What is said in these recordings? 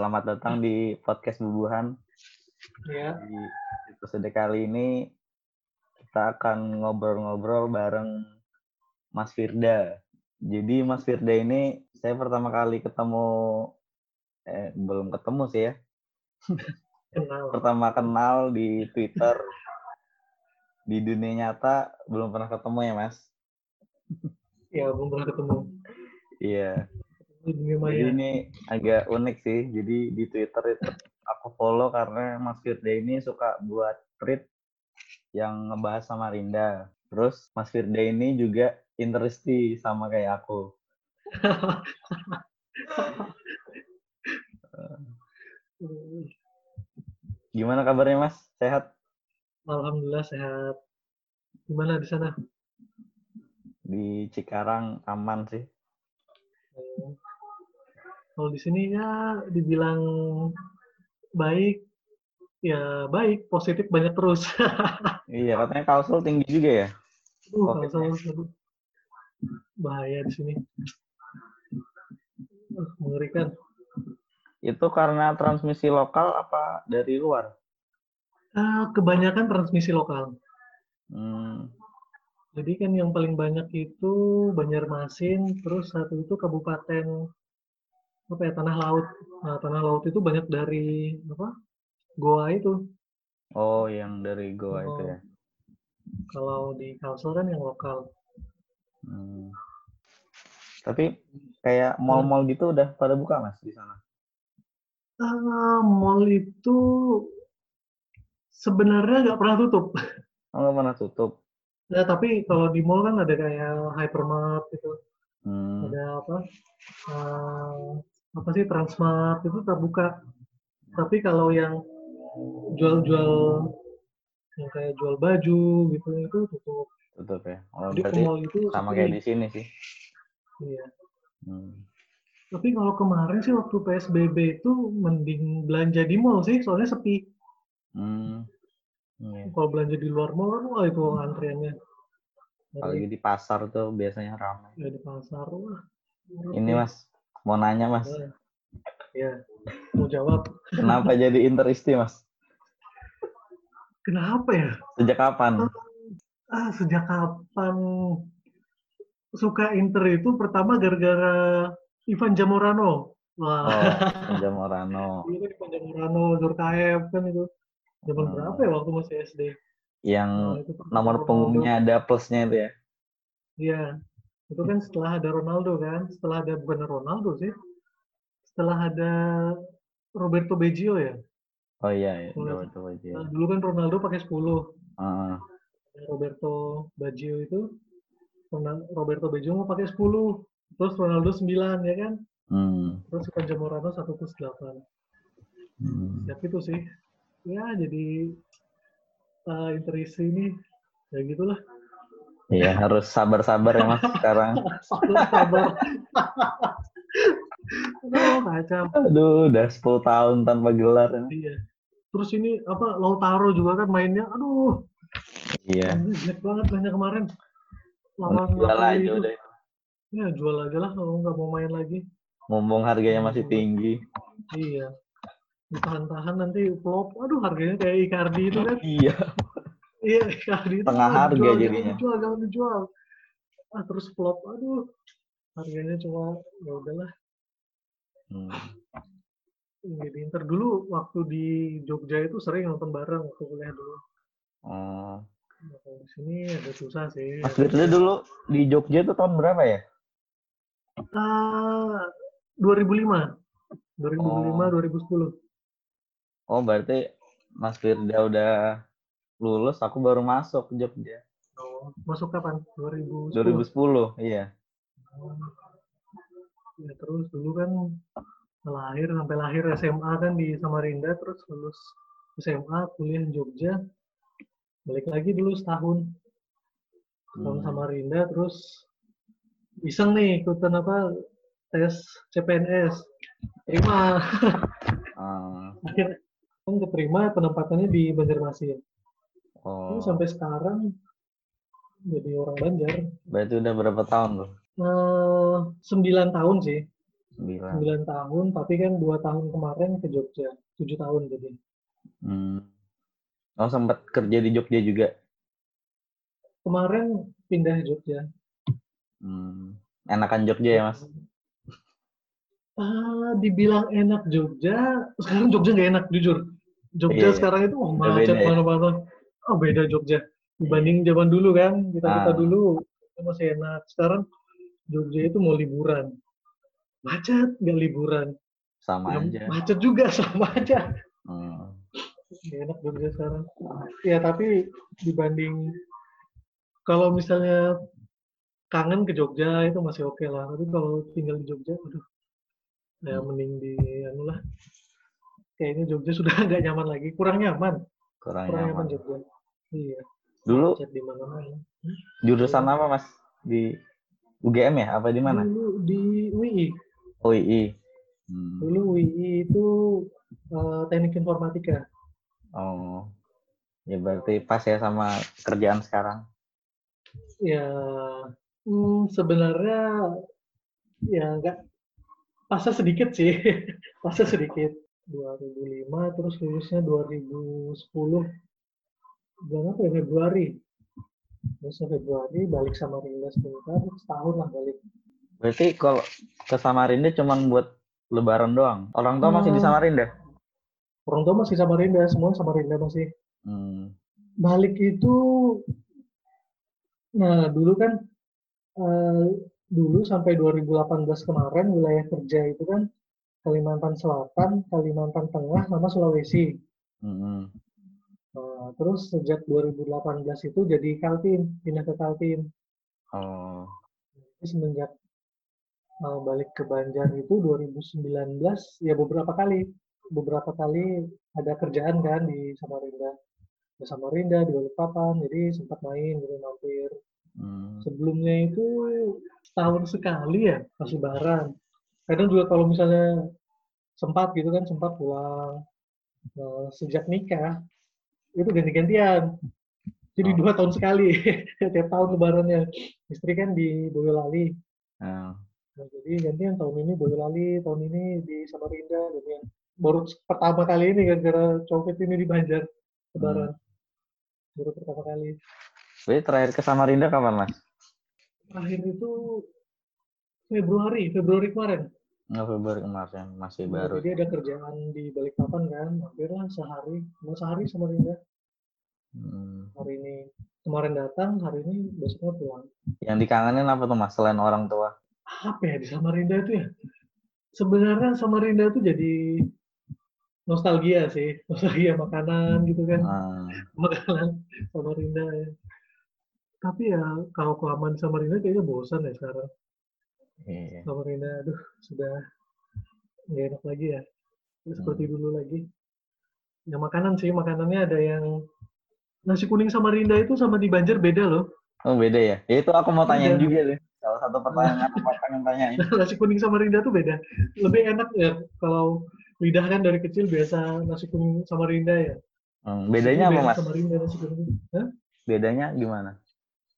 selamat datang di podcast Bubuhan. Ya, Di episode kali ini kita akan ngobrol-ngobrol bareng Mas Firda. Jadi Mas Firda ini saya pertama kali ketemu, eh belum ketemu sih ya. kenal. Pertama kenal di Twitter. Di dunia nyata belum pernah ketemu ya Mas. Ya, belum pernah ketemu. Iya. Dunia Jadi ini agak unik sih. Jadi di Twitter itu aku follow karena Mas Firda ini suka buat tweet yang ngebahas Samarinda. Terus Mas Firda ini juga interesti sama kayak aku. Gimana kabarnya Mas? Sehat? Alhamdulillah sehat. Gimana di sana? Di Cikarang aman sih. Eh, Kalau di sini ya dibilang baik, ya baik, positif banyak terus. Iya, katanya Kalsul tinggi juga ya? Uh, aduh. bahaya di sini. Uh, mengerikan. Itu karena transmisi lokal apa dari luar? Ah, kebanyakan transmisi lokal. Hmm, Jadi kan yang paling banyak itu Banjarmasin, terus satu itu Kabupaten apa ya Tanah Laut. Nah, Tanah Laut itu banyak dari apa? Goa itu. Oh, yang dari Goa itu ya. Kalau di Kalsel kan yang lokal. Hmm. Tapi kayak mall-mall gitu udah pada buka mas di sana. Ah, mall itu sebenarnya nggak pernah tutup. Oh, nggak pernah tutup. Ya, tapi kalau di mall kan ada kayak hypermart gitu, Hmm. ada apa? ah, apa sih Transmart itu terbuka. Tapi kalau yang jual-jual yang kayak jual baju gitu itu tutup. Tutup ya. Oh, Jadi ke mall itu sama kayak di sini sih. Iya. Hmm. Tapi kalau kemarin sih waktu PSBB itu mending belanja di mall sih, soalnya sepi. Hmm. Iya. Kalau belanja di luar mall kan wah itu antriannya. Apalagi di pasar tuh biasanya ramai. ya, di pasar wah. Ini mas, mau nanya mas, Ya, mau jawab. kenapa jadi interisti mas? Kenapa ya? Sejak kapan? Ah, sejak kapan suka Inter itu pertama gara-gara Ivan Zamorano. Oh, Wah, Jam Morano. dulu kan Ivan Zamorano, Zurkaev kan itu. Zaman Hmm. berapa ya waktu masih SD? Yang Nah, nomor punggungnya ada plusnya itu ya. Iya, itu kan setelah ada Ronaldo kan, setelah ada bukan Ronaldo sih, setelah ada Roberto Baggio ya. Oh iya, iya. Coba aja. Nah, dulu kan Ronaldo pakai 10, Ah, Roberto Baggio itu Roberto Baggio mau pakai 10, terus Ronaldo 9 ya kan, hmm. terus Ivan Zamorano 1 plus 8. Hmm. Ya gitu sih. Ya jadi uh, interisi ini ya gitulah. Iya, harus sabar-sabar ya mas sekarang. Sabar. Aduh, kacau. Aduh, udah 10 tahun tanpa gelar. ya. Iya. Terus ini apa Lautaro juga kan mainnya, aduh, Iya. jelek banget mainnya kemarin. Lawan Jual aja itu. udah. Ya jual aja lah kalau nggak mau main lagi. Ngomong harganya masih tinggi. Iya. Ditahan-tahan nanti flop. Aduh harganya kayak Icardi itu kan. Iya. Iya Icardi itu. Tengah ah, harga dijual, jadinya. Jangan dijual, jangan dijual. Ah terus flop. Aduh. Harganya cuma ya udahlah. Hmm. Jadi Inter dulu waktu di Jogja itu sering nonton bareng waktu kuliah dulu. Oh. Nah, di sini agak susah sih. Mas Firda dulu di Jogja itu tahun berapa ya? Ah, 2005. 2005, 2010. Oh, berarti Mas Firda udah lulus, aku baru masuk Jogja. Oh, masuk kapan? 2010. 2010, iya. Ya, terus dulu kan lahir sampai lahir SMA kan di Samarinda, terus lulus SMA, kuliah di Jogja. Balik lagi dulu setahun. Setahun Hmm. Samarinda, terus iseng nih ikutan apa tes CPNS. Terima. Ah, Akhirnya kan keterima penempatannya di Banjarmasin. Oh, Terus sampai sekarang jadi orang Banjar. berarti udah berapa tahun tuh? Eh, 9 tahun sih. Sembilan. 9 tahun, tapi kan 2 tahun kemarin ke Jogja. 7 tahun jadi. Hmm. Oh sempat kerja di Jogja juga. Kemarin pindah Jogja. Hmm. Enakan Jogja ya mas? Ah, dibilang enak Jogja, sekarang Jogja nggak enak jujur. Jogja Iya. sekarang itu oh, macet beda ya. Oh beda Jogja. Dibanding zaman dulu kan, kita kita Ah. dulu itu masih enak. Sekarang Jogja itu mau liburan, macet nggak liburan. Sama Ya, aja. macet juga sama aja. Hmm. Enak Jogja sekarang. Ya tapi dibanding kalau misalnya kangen ke Jogja itu masih oke lah. Tapi kalau tinggal di Jogja, aduh, ya Hmm. mending di anu lah. Kayaknya Jogja sudah nggak nyaman lagi, kurang nyaman, Kurang kurang nyaman nyaman. Jogja. Iya, Dulu di mana-mana. jurusan apa mas? Di UGM ya? Apa di mana? Dulu di UI, UII. Hmm. dulu UI itu eh, teknik informatika. Oh. Ya berarti pas ya sama kerjaan sekarang. Ya, hmm, sebenarnya ya nggak pasnya sedikit sih, pasnya sedikit. 2005 terus lulusnya 2010 bulan apa ya Februari. Lulusnya Februari balik sama Rinda sebentar, setahun lah balik. Berarti kalau ke Samarinda cuma buat lebaran doang. Orang tua masih di Hmm. Samarinda? Orang tua masih sama Rinda, semua sama Rinda masih. Hmm. Balik itu, nah dulu kan, eh, dulu sampai 2018 kemarin wilayah kerja itu kan Kalimantan Selatan, Kalimantan Tengah, sama Sulawesi. Hmm. Nah, terus sejak 2018 itu jadi Kaltim, pindah ke Kaltim. Oh. Jadi semenjak eh, balik ke Banjar itu 2019, ya beberapa kali, beberapa kali ada kerjaan kan di Samarinda. Di Samarinda, di Balikpapan, jadi sempat main gitu, mampir. Hmm. Sebelumnya itu setahun sekali ya, pas lebaran. Kadang juga kalau misalnya sempat gitu kan, sempat pulang. Eh, sejak nikah, itu ganti-gantian. Jadi Oh. dua tahun sekali, tiap tahun lebarannya. Istri kan di Boyolali. Oh. Nah, jadi gantian tahun ini Boyolali, tahun ini di Samarinda, gantian. Baru pertama kali ini gara-gara copet ini di Banjar, lebaran. Baru pertama kali. Berarti terakhir ke Samarinda kapan mas? Terakhir itu Februari, Februari kemarin. Nggak Februari kemarin, masih Nah, baru. Jadi ada kerjaan di Balikpapan kan, hampirlah sehari, mau sehari Samarinda. Hmm. Hari ini kemarin datang, hari ini besoknya pulang. Yang dikangenin apa tuh mas selain orang tua? Apa ya di Samarinda itu ya? Sebenarnya Samarinda itu jadi nostalgia sih, nostalgia makanan gitu kan. Ah, makanan Samarinda ya. Tapi ya kalau kelamaan Samarinda kayaknya bosan ya sekarang. Iya. Samarinda, aduh sudah nggak enak lagi ya. Nggak seperti Hmm. dulu lagi. Ya makanan sih, makanannya ada yang nasi kuning Samarinda itu sama di Banjar beda loh. Oh beda ya? Ya itu aku mau tanyain Beda. juga deh. Salah satu pertanyaan aku pengen tanyain. nasi kuning Samarinda tuh beda. Lebih enak ya kalau lidah kan dari kecil biasa nasi kuning Samarinda ya. Hmm, bedanya apa mas? Samarinda nasi kuning. Hah? Bedanya gimana?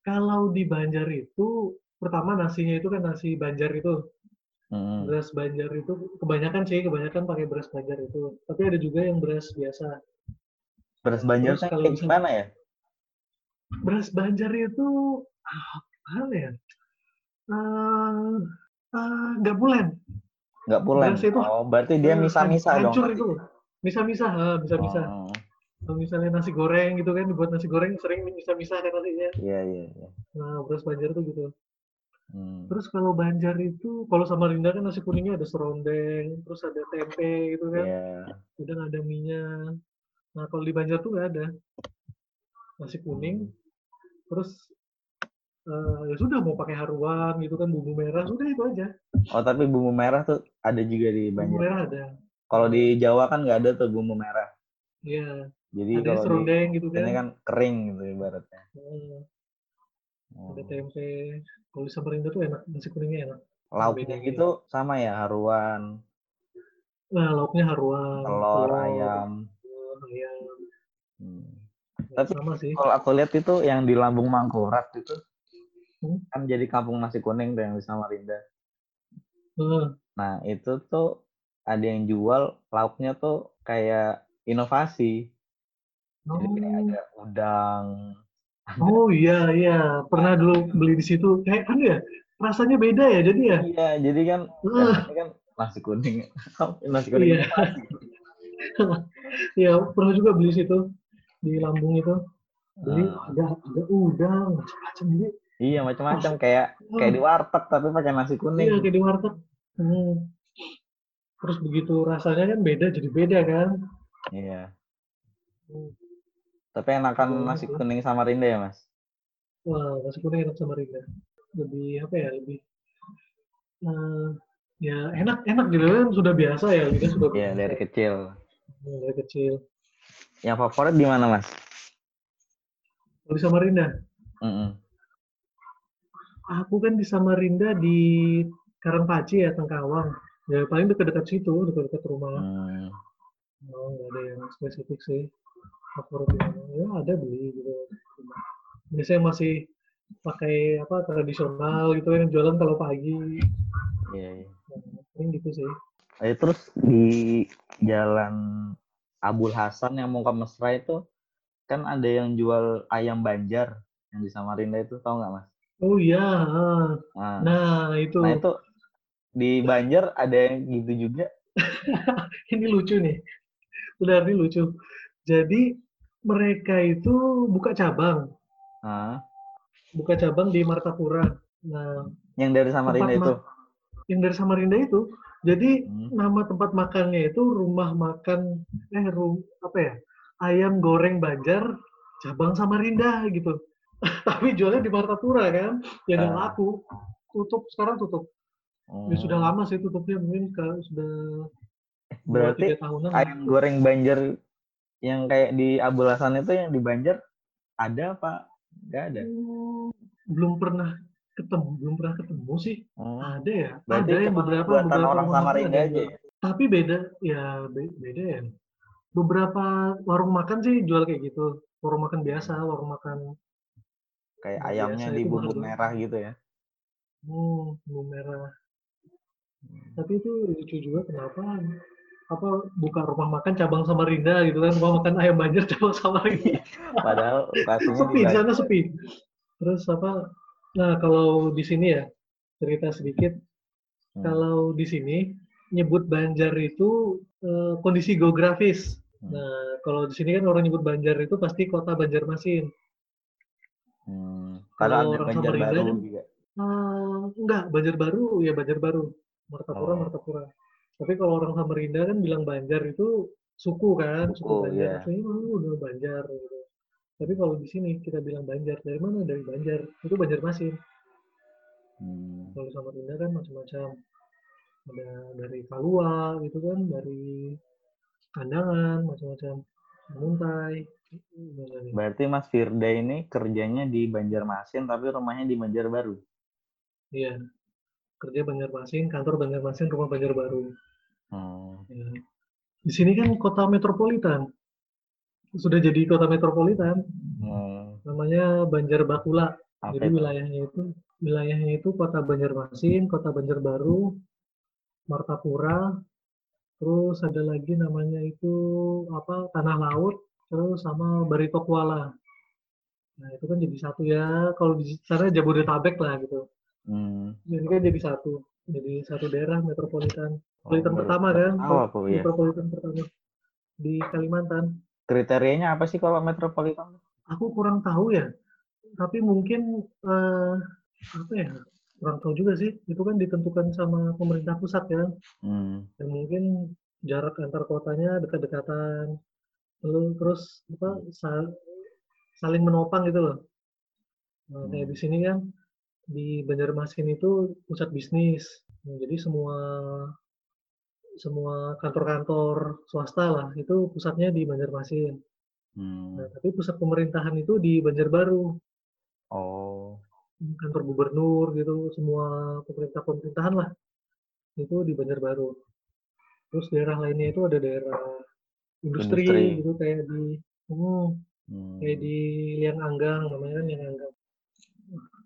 Kalau di Banjar itu pertama nasinya itu kan nasi Banjar itu Hmm. beras Banjar itu kebanyakan sih kebanyakan pakai beras Banjar itu tapi ada juga yang beras biasa Beras Banjar Terus kalau misal- gimana ya? beras Banjar itu ah, apa ya Eh, eh, nggak bulan Nggak pulen. Beras itu- Oh berarti dia Eh, misa-misa dong. hancur itu misa-misa ha, misa-misa Oh, kalau misalnya nasi goreng gitu kan dibuat nasi goreng sering misa-misa kan nasinya iya iya iya. nah beras Banjar tuh gitu Hmm. terus kalau Banjar itu kalau Samarinda kan nasi kuningnya ada serondeng terus ada tempe gitu kan Iya. kadang ada minyak. Nah kalau di Banjar tuh nggak ada nasi kuning, terus eh, ya sudah mau pakai haruan gitu kan bumbu merah sudah itu aja. Oh tapi bumbu merah tuh ada juga di Bumbu Banjar. merah ada, Kalau di Jawa kan nggak ada tuh bumbu merah. ya Jadi ada kalau di serondeng gitu ini kan, kan kering gitu ibaratnya. Hmm, Oh. ada tempe. Kalau di Samarinda tuh enak nasi kuningnya enak. Lauknya gitu sama ya haruan, Nah lauknya haruan, telur, ayam. telur, ayam. Hmm. Ya, Tapi sama sih. Kalau aku lihat itu yang di Lambung Mangkurat itu Hmm? kan jadi kampung nasi kuning tuh yang di Samarinda. Heeh. Nah, itu tuh ada yang jual lauknya tuh kayak inovasi. Jadi kayak Oh. ada udang, Oh, iya iya, pernah dulu beli di situ. Kayak kan ya, rasanya beda ya jadi ya? Iya, jadi kan katanya kan nasi kuning, nasi kuning Iya. Iya, pernah juga beli situ di Lambung itu. Beli Heeh. ada ada udang, macam-macam jadi Iya, macam-macam kayak kayak di warteg tapi pakai nasi Iya, kuning. kayak di warteg. Hmm. Terus begitu rasanya kan beda, jadi beda kan? Iya. Hmm. Tapi enakan nasi kuning sama Rinda ya, Mas? Wah, nasi kuning enak sama Rinda. Lebih apa ya? Lebih eh, ya enak enak gitu kan sudah biasa ya, Rinda sudah Iya, biasa dari kecil. Hmm, dari kecil. Yang favorit di mana, Mas? Di Samarinda, Mm-mm. aku kan di Samarinda di Karangpaci ya, Tengkawang. Ya paling dekat-dekat situ, dekat-dekat rumah. Hmm. Oh, nggak ada yang spesifik sih. Mana? Ya ada beli gitu. Biasanya masih pakai apa tradisional gitu kan jualan kalau pagi. Iya. Nah, paling gitu sih. Eh, terus di jalan Abul Hasan yang mau ke Mesra itu kan ada yang jual ayam Banjar yang di Samarinda itu tahu nggak mas? Oh iya, ah. Nah, nah itu. nah itu di Banjar ada yang gitu juga. ini lucu nih. Benar ini lucu. Jadi mereka itu buka cabang, Nah, buka cabang di Martapura. Nah, yang dari Samarinda itu. yang dari Samarinda itu, jadi Hmm. nama tempat makannya itu rumah makan eh rum, apa ya? Ayam goreng Banjar cabang Samarinda gitu. Tapi jualnya di Martapura kan, ya nggak Ah. laku. Tutup sekarang tutup. Ya sudah Hmm. lama sih tutupnya mungkin ke, sudah Berarti tahunan. ayam goreng Banjar yang kayak di Abul Hasan itu yang di Banjar ada apa? Nggak ada. Hmm, belum pernah ketemu, belum pernah ketemu sih. Hmm. Ada ya, Berarti ada yang beberapa beberapa orang Samarinda aja ya? Tapi beda, ya be- beda ya. Beberapa warung makan sih jual kayak gitu. Warung makan biasa, warung makan Kayak ayamnya biasa di bumbu merah gitu ya. hmm, bumbu merah. Tapi itu lucu juga kenapa apa buka rumah makan cabang Samarinda gitu kan, rumah makan ayam Banjar cabang Samarinda. Padahal sepi, di sana sepi. Terus apa? Nah, kalau di sini ya, cerita sedikit. Hmm. Kalau di sini nyebut Banjar itu eh, kondisi geografis. Hmm. Nah, kalau di sini kan orang nyebut Banjar itu pasti kota Banjarmasin. Hmm. Kalau orang Banjar Samarinda baru kan, juga. eh, enggak, Banjarbaru ya Banjarbaru. Martapura, Oh. Martapura. Tapi kalau orang Samarinda kan bilang Banjar itu suku kan, suku, Suku, Banjar. iya. Maksudnya oh, udah Banjar gitu. Tapi kalau di sini kita bilang Banjar, dari mana? Dari Banjar. Itu Banjarmasin. Hmm. Kalau Samarinda kan macam-macam. Ada dari Kalua gitu kan, dari Kandangan, macam-macam. Muntai. Berarti Mas Firda ini kerjanya di Banjarmasin tapi rumahnya di Banjarbaru. Iya. Kerja Banjarmasin, kantor Banjarmasin, rumah Banjarbaru. Hmm. Ya. Di sini kan kota metropolitan. Sudah jadi kota metropolitan. Hmm. Namanya Banjarbakula. Apa Jadi itu? wilayahnya itu wilayahnya itu kota Banjarmasin, kota Banjarbaru, Martapura, terus ada lagi namanya itu apa Tanah Laut, terus sama Barito Kuala. Nah itu kan jadi satu ya. Kalau di sana Jabodetabek lah gitu. Hmm. Ini kan jadi satu, jadi satu daerah metropolitan. Oh, Metropolitan baru pertama kan, aku ya. metropolitan pertama di Kalimantan. Kriterianya apa sih kalau metropolitan? Aku kurang tahu ya, tapi mungkin eh, apa ya? Kurang tahu juga sih. Itu kan ditentukan sama pemerintah pusat ya. Hmm. Dan mungkin jarak antar kotanya dekat-dekatan. Lalu terus apa sa- saling menopang gitu loh. Nah, kayak Hmm. di sini kan di Banjarmasin itu pusat bisnis. Nah, jadi semua semua kantor-kantor swasta lah itu pusatnya di Banjarmasin. Hmm. Nah, tapi pusat pemerintahan itu di Banjarbaru, Oh. kantor gubernur gitu, semua pemerintah-pemerintahan lah itu di Banjarbaru. Terus daerah lainnya itu ada daerah industri, Industri. gitu kayak di hmm, Hmm. kayak di Liang Anggang namanya kan Liang Anggang.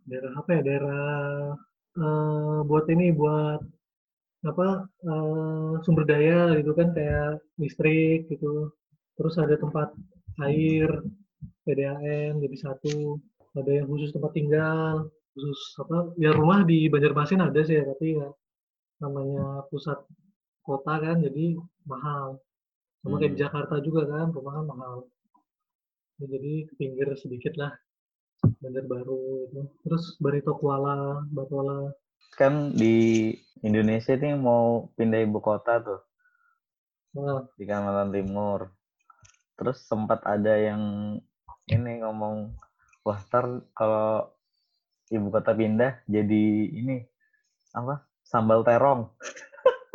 Daerah apa ya? Daerah eh, buat ini buat apa uh, sumber daya gitu kan kayak listrik gitu. Terus ada tempat air PDAM jadi satu. Ada yang khusus tempat tinggal khusus apa ya rumah di Banjarmasin ada sih ya tapi ya namanya pusat kota kan jadi mahal. Sama kayak di Hmm. Jakarta juga kan rumah kan mahal. Ya, jadi ke pinggir sedikit lah Banjarbaru itu terus Barito Kuala Batola Kan di Indonesia nih mau pindah ibu kota tuh nah, di Kalimantan Timur. Terus sempat ada yang ini ngomong, wah ntar kalau ibu kota pindah jadi ini apa? Sambal terong,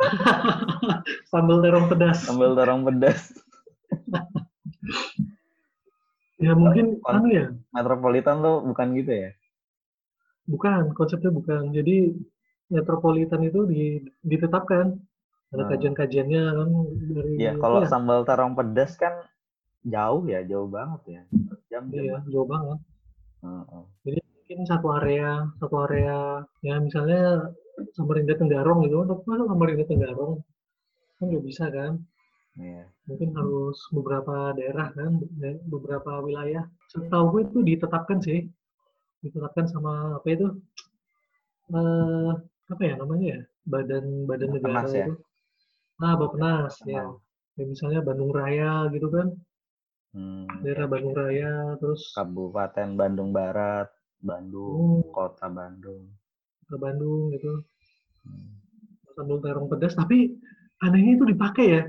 sambal terong pedas sambal terong pedas. ya mungkin anu ya Metropolitan tuh bukan gitu ya? Bukan konsepnya bukan jadi metropolitan itu di, ditetapkan ada Hmm. kajian-kajiannya kan dari Ya kalau ya? sambal terong pedas kan jauh ya, jauh banget ya. Jam iya jam. jauh banget Heeh. mungkin satu area satu area ya misalnya Samarinda Tenggarong gitu untuk masuk Samarinda Tenggarong kan nggak bisa kan Iya. mungkin harus beberapa daerah kan be- beberapa wilayah setahu gue itu ditetapkan sih ditetapkan sama apa itu eh apa ya namanya ya badan badan negara Bappenas ya? itu ah Bappenas ya Oh. ya misalnya Bandung Raya gitu kan Hmm. daerah Bandung Raya terus Kabupaten Bandung Barat, Bandung, Hmm. Kota Bandung. ke Bandung gitu Hmm. sambal terong pedas tapi anehnya itu dipakai ya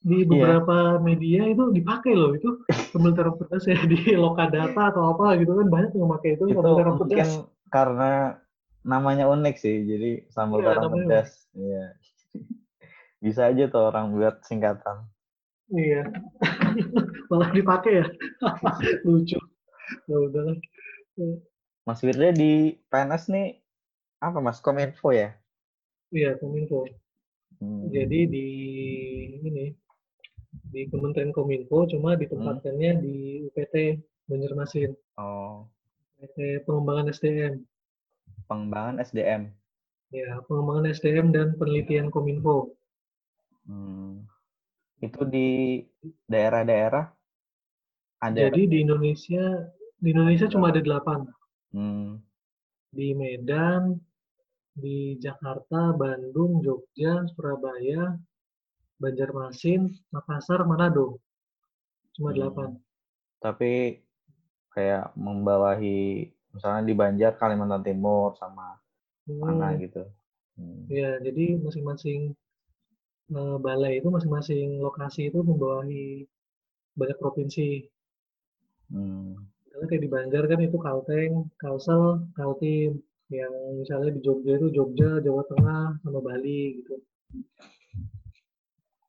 di Iya. beberapa media itu dipakai loh itu terong pedas ya di Lokadata atau apa gitu kan banyak yang pakai itu Itu mungkin pedas karena namanya unik sih, jadi sambal Iya, terong namanya pedas. Iya. Bisa aja tuh orang buat singkatan. iya malah dipakai ya lucu ya udahlah Mas Firda di PNS nih apa Mas Kominfo ya? iya kominfo Hmm. jadi di ini di Kementerian Kominfo cuma ditempatkannya di UPT Banjarmasin. Oh, UPT pengembangan SDM pengembangan SDM. ya pengembangan SDM dan penelitian Kominfo. Hmm. Itu di daerah-daerah? Ada Jadi di Indonesia di Indonesia cuma ada delapan. Hmm. di Medan, di Jakarta, Bandung, Jogja, Surabaya, Banjarmasin, Makassar, Manado. Cuma Hmm. delapan. Tapi kayak membawahi misalnya di Banjar, Kalimantan Timur sama mana Hmm, gitu. Hmm. ya, jadi masing-masing eh, balai itu masing-masing lokasi itu membawahi banyak provinsi. Hmm. Kayak di Banjar kan itu Kalteng, Kalsel, Kaltim. Yang misalnya di Jogja itu Jogja, Jawa Tengah, sama Bali gitu.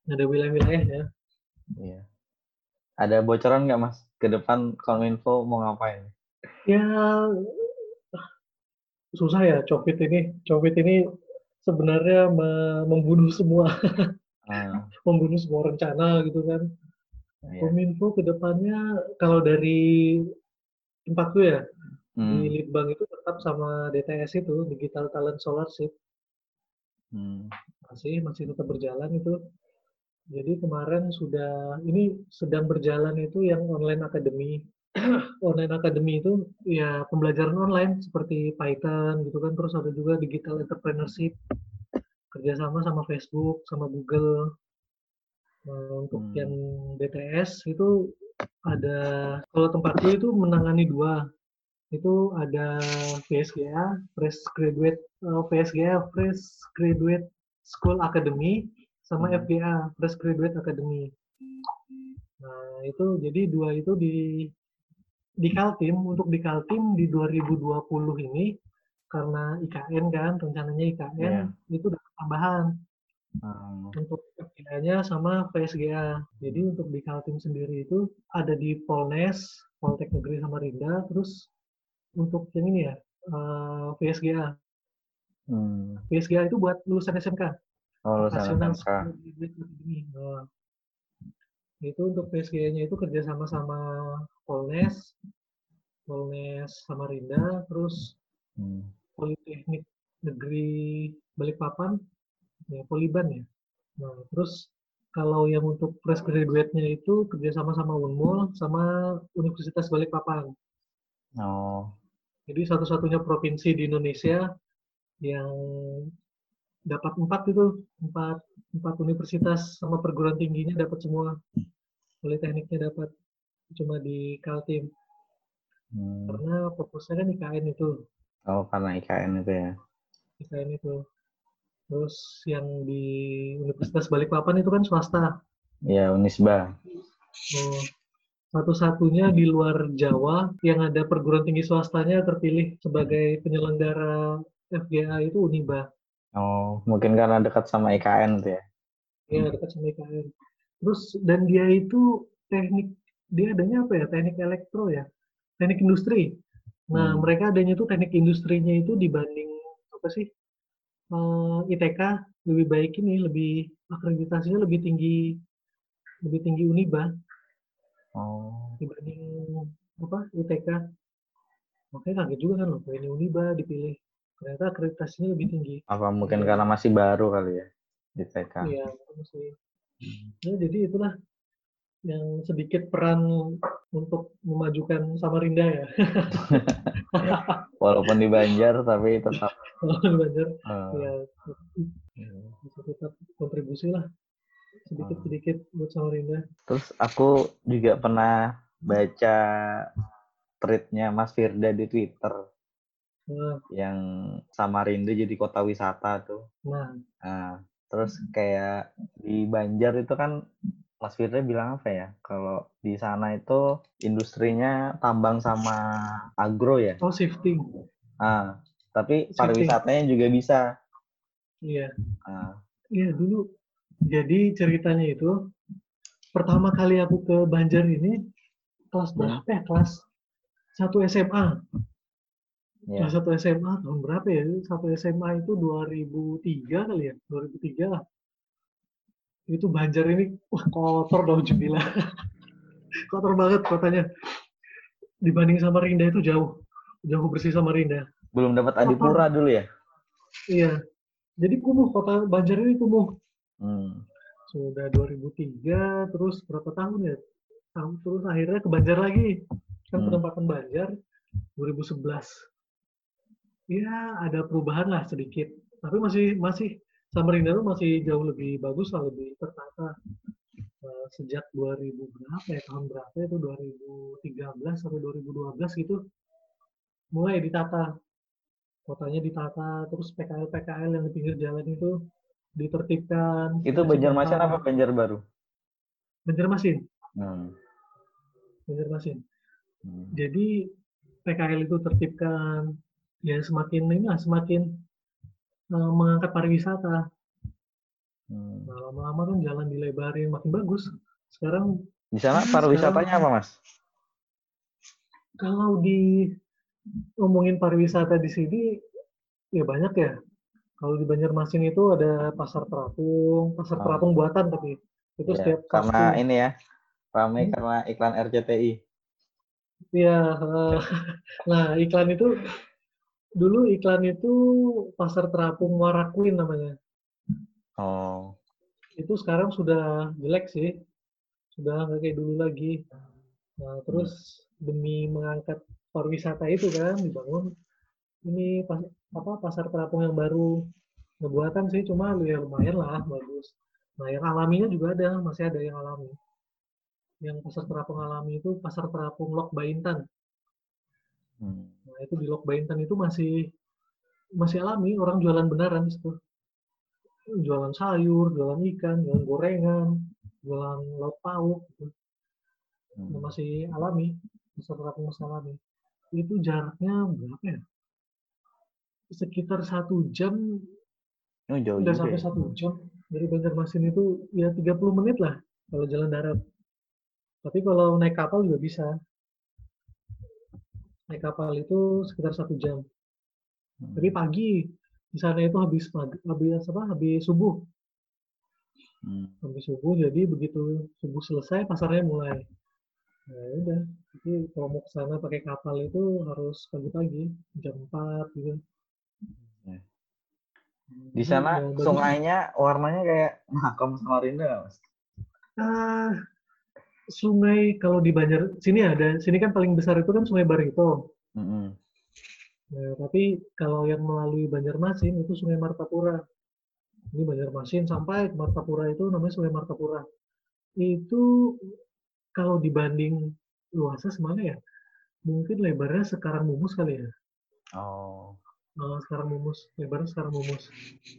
Ada wilayah-wilayah ya. Iya. Ada bocoran nggak Mas? Ke depan Kominfo mau ngapain? Ya susah ya COVID ini. COVID ini sebenarnya me- membunuh semua, Ah, membunuh semua rencana gitu kan. iya. Kominfo ke depannya kalau dari tempatku ya di Hmm. Litbang itu tetap sama DTS itu Digital Talent Scholarship Hmm. masih masih tetap berjalan itu. Jadi kemarin sudah ini sedang berjalan itu yang online academy. online academy itu ya pembelajaran online seperti Python gitu kan terus ada juga digital entrepreneurship kerjasama sama Facebook sama Google Nah, untuk Hmm. yang BTS itu ada kalau tempatku itu menangani dua itu ada VSGA Fresh Graduate eh, VSGA Fresh Graduate School Academy sama Hmm. FGA Fresh Graduate Academy nah itu jadi dua itu di di Kaltim untuk di Kaltim di 2020 ini karena IKN kan rencananya IKN Iya. itu dapat tambahan Hmm. untuk FGA-nya sama VSGA. Jadi untuk di Kaltim sendiri itu ada di Polnes, Poltek Negeri Samarinda, terus untuk yang ini ya, eh, VSGA. Hmm. VSGA itu buat lulusan SMK, Oh, lulusan SMK. Nah, itu untuk VSGA-nya itu kerjasama sama Polnes, Polnes Samarinda, terus Hmm. Politeknik Negeri Balikpapan, ya Poliban ya. Nah, terus kalau yang untuk fresh graduate-nya itu kerjasama sama Unmul sama Universitas Balikpapan. Oh. Jadi satu-satunya provinsi di Indonesia yang dapat empat itu empat empat universitas sama perguruan tingginya dapat semua politekniknya dapat cuma di Kaltim Hmm. karena fokusnya kan IKN itu Oh, karena IKN itu ya. IKN itu terus yang di Universitas Balikpapan itu kan swasta Ya, Unisba. Oh, satu-satunya di luar Jawa yang ada perguruan tinggi swastanya terpilih sebagai penyelenggara FGA itu Uniba Oh, mungkin karena dekat sama IKN itu ya. ya dekat sama IKN terus dan dia itu teknik dia adanya apa ya? Teknik elektro ya? Teknik industri. Nah Hmm. mereka adanya tuh teknik industrinya itu dibanding apa sih? Eh, ITK lebih baik ini lebih akreditasinya lebih tinggi lebih tinggi Uniba Oh. dibanding apa? ITK makanya kaget juga kan loh ini Uniba dipilih ternyata akreditasinya lebih tinggi. Apa mungkin karena masih baru kali ya di TK. iya masih ya jadi itulah yang sedikit peran untuk memajukan Samarinda ya. Walaupun di Banjar tapi tetap. Kalau di Banjar eh, ya bisa tetap kontribusi lah. Sedikit sedikit buat Samarinda. Terus aku juga pernah baca tweetnya Mas Firda di Twitter nah, yang Samarinda jadi kota wisata tuh. nah Nah, terus kayak di Banjar itu kan Mas Firda bilang apa ya? Kalau di sana itu industrinya tambang sama agro ya. oh shifting Ah, tapi Shifting. pariwisatanya juga bisa. iya Ah, iya dulu jadi ceritanya itu pertama kali aku ke Banjar ini kelas berapa ya kelas satu SMA ya. Kelas satu SMA tahun berapa ya? Satu SMA itu 2003 kali ya, 2003 lah. Itu Banjar ini wah kotor dong Jumila. kotor banget kotanya. Dibanding Samarinda itu jauh, jauh bersih Samarinda. Belum dapat Adipura dulu ya? Iya. Jadi kumuh kota Banjar ini kumuh. Hmm. Sudah 2003, terus berapa tahun ya? Tahun terus akhirnya ke Banjar lagi. Kan Hmm. penempatan Banjar 2011. Ya, ada perubahan lah sedikit. Tapi masih masih Samarinda itu masih jauh lebih bagus lah, lebih tertata. Eh, sejak 2000 berapa ya, tahun berapa itu 2013 atau 2012 gitu mulai ditata. Kotanya ditata, terus PKL-PKL yang di pinggir jalan itu ditertibkan. Itu Banjarmasin apa Banjarbaru? Banjarmasin, Hmm. Banjarmasin. Hmm. Jadi PKL itu tertibkan, ya semakin ini lah, semakin eh, mengangkat pariwisata. Hmm. Nah, lama-lama kan jalan dilebarin, makin bagus. Sekarang Di sana pariwisatanya apa, Mas? kalau di ngomongin pariwisata di sini, ya banyak ya. Kalau di Banjarmasin itu ada pasar terapung, pasar Oh. terapung buatan tapi itu Ya, setiap karena Sabtu. ini ya, ramai Hmm. karena iklan RCTI. Iya, eh, nah iklan itu dulu iklan itu pasar terapung Warakwin namanya. Oh. Itu sekarang sudah jelek sih, sudah nggak kayak dulu lagi. Nah, terus demi mengangkat pariwisata itu kan dibangun ini pas, apa pasar terapung yang baru ngebuatan sih cuma ya lumayan lah bagus. Nah yang alaminya juga ada masih ada yang alami. Yang pasar terapung alami itu pasar terapung Lok Baintan. Hmm. Nah, itu di Lok Baintan itu masih masih alami, orang jualan beneran di situ. Jualan sayur, jualan ikan, jualan gorengan, jualan lauk pauk gitu. Hmm. Nah, masih alami, terapung masih alami. Itu jaraknya berapa ya? Sekitar satu jam, Oh, jauh udah sampai ya. satu jam dari Banjarmasin itu ya 30 menit lah kalau jalan darat. Tapi kalau naik kapal juga bisa. Naik kapal itu sekitar satu jam. Hmm. Tapi pagi di sana itu habis pagi, habis apa? Habis subuh. Hmm. Habis subuh jadi begitu subuh selesai pasarnya mulai. Nah, ya udah. Jadi kalau mau ke sana pakai kapal itu harus pagi-pagi jam 4 gitu. Ya. Hmm. Di sana ya, sungainya warnanya kayak Mahakam Samarinda Mas? Ah, sungai kalau di Banjar sini ada, sini kan paling besar itu kan Sungai Barito. Mm-mm. Nah, tapi kalau yang melalui Banjarmasin itu Sungai Martapura. Ini Banjarmasin sampai Martapura itu namanya Sungai Martapura. Itu kalau dibanding luasnya semana ya? Mungkin lebarnya sekarang mumus kali ya. Oh. Eh, sekarang mumus, lebarnya sekarang mumus.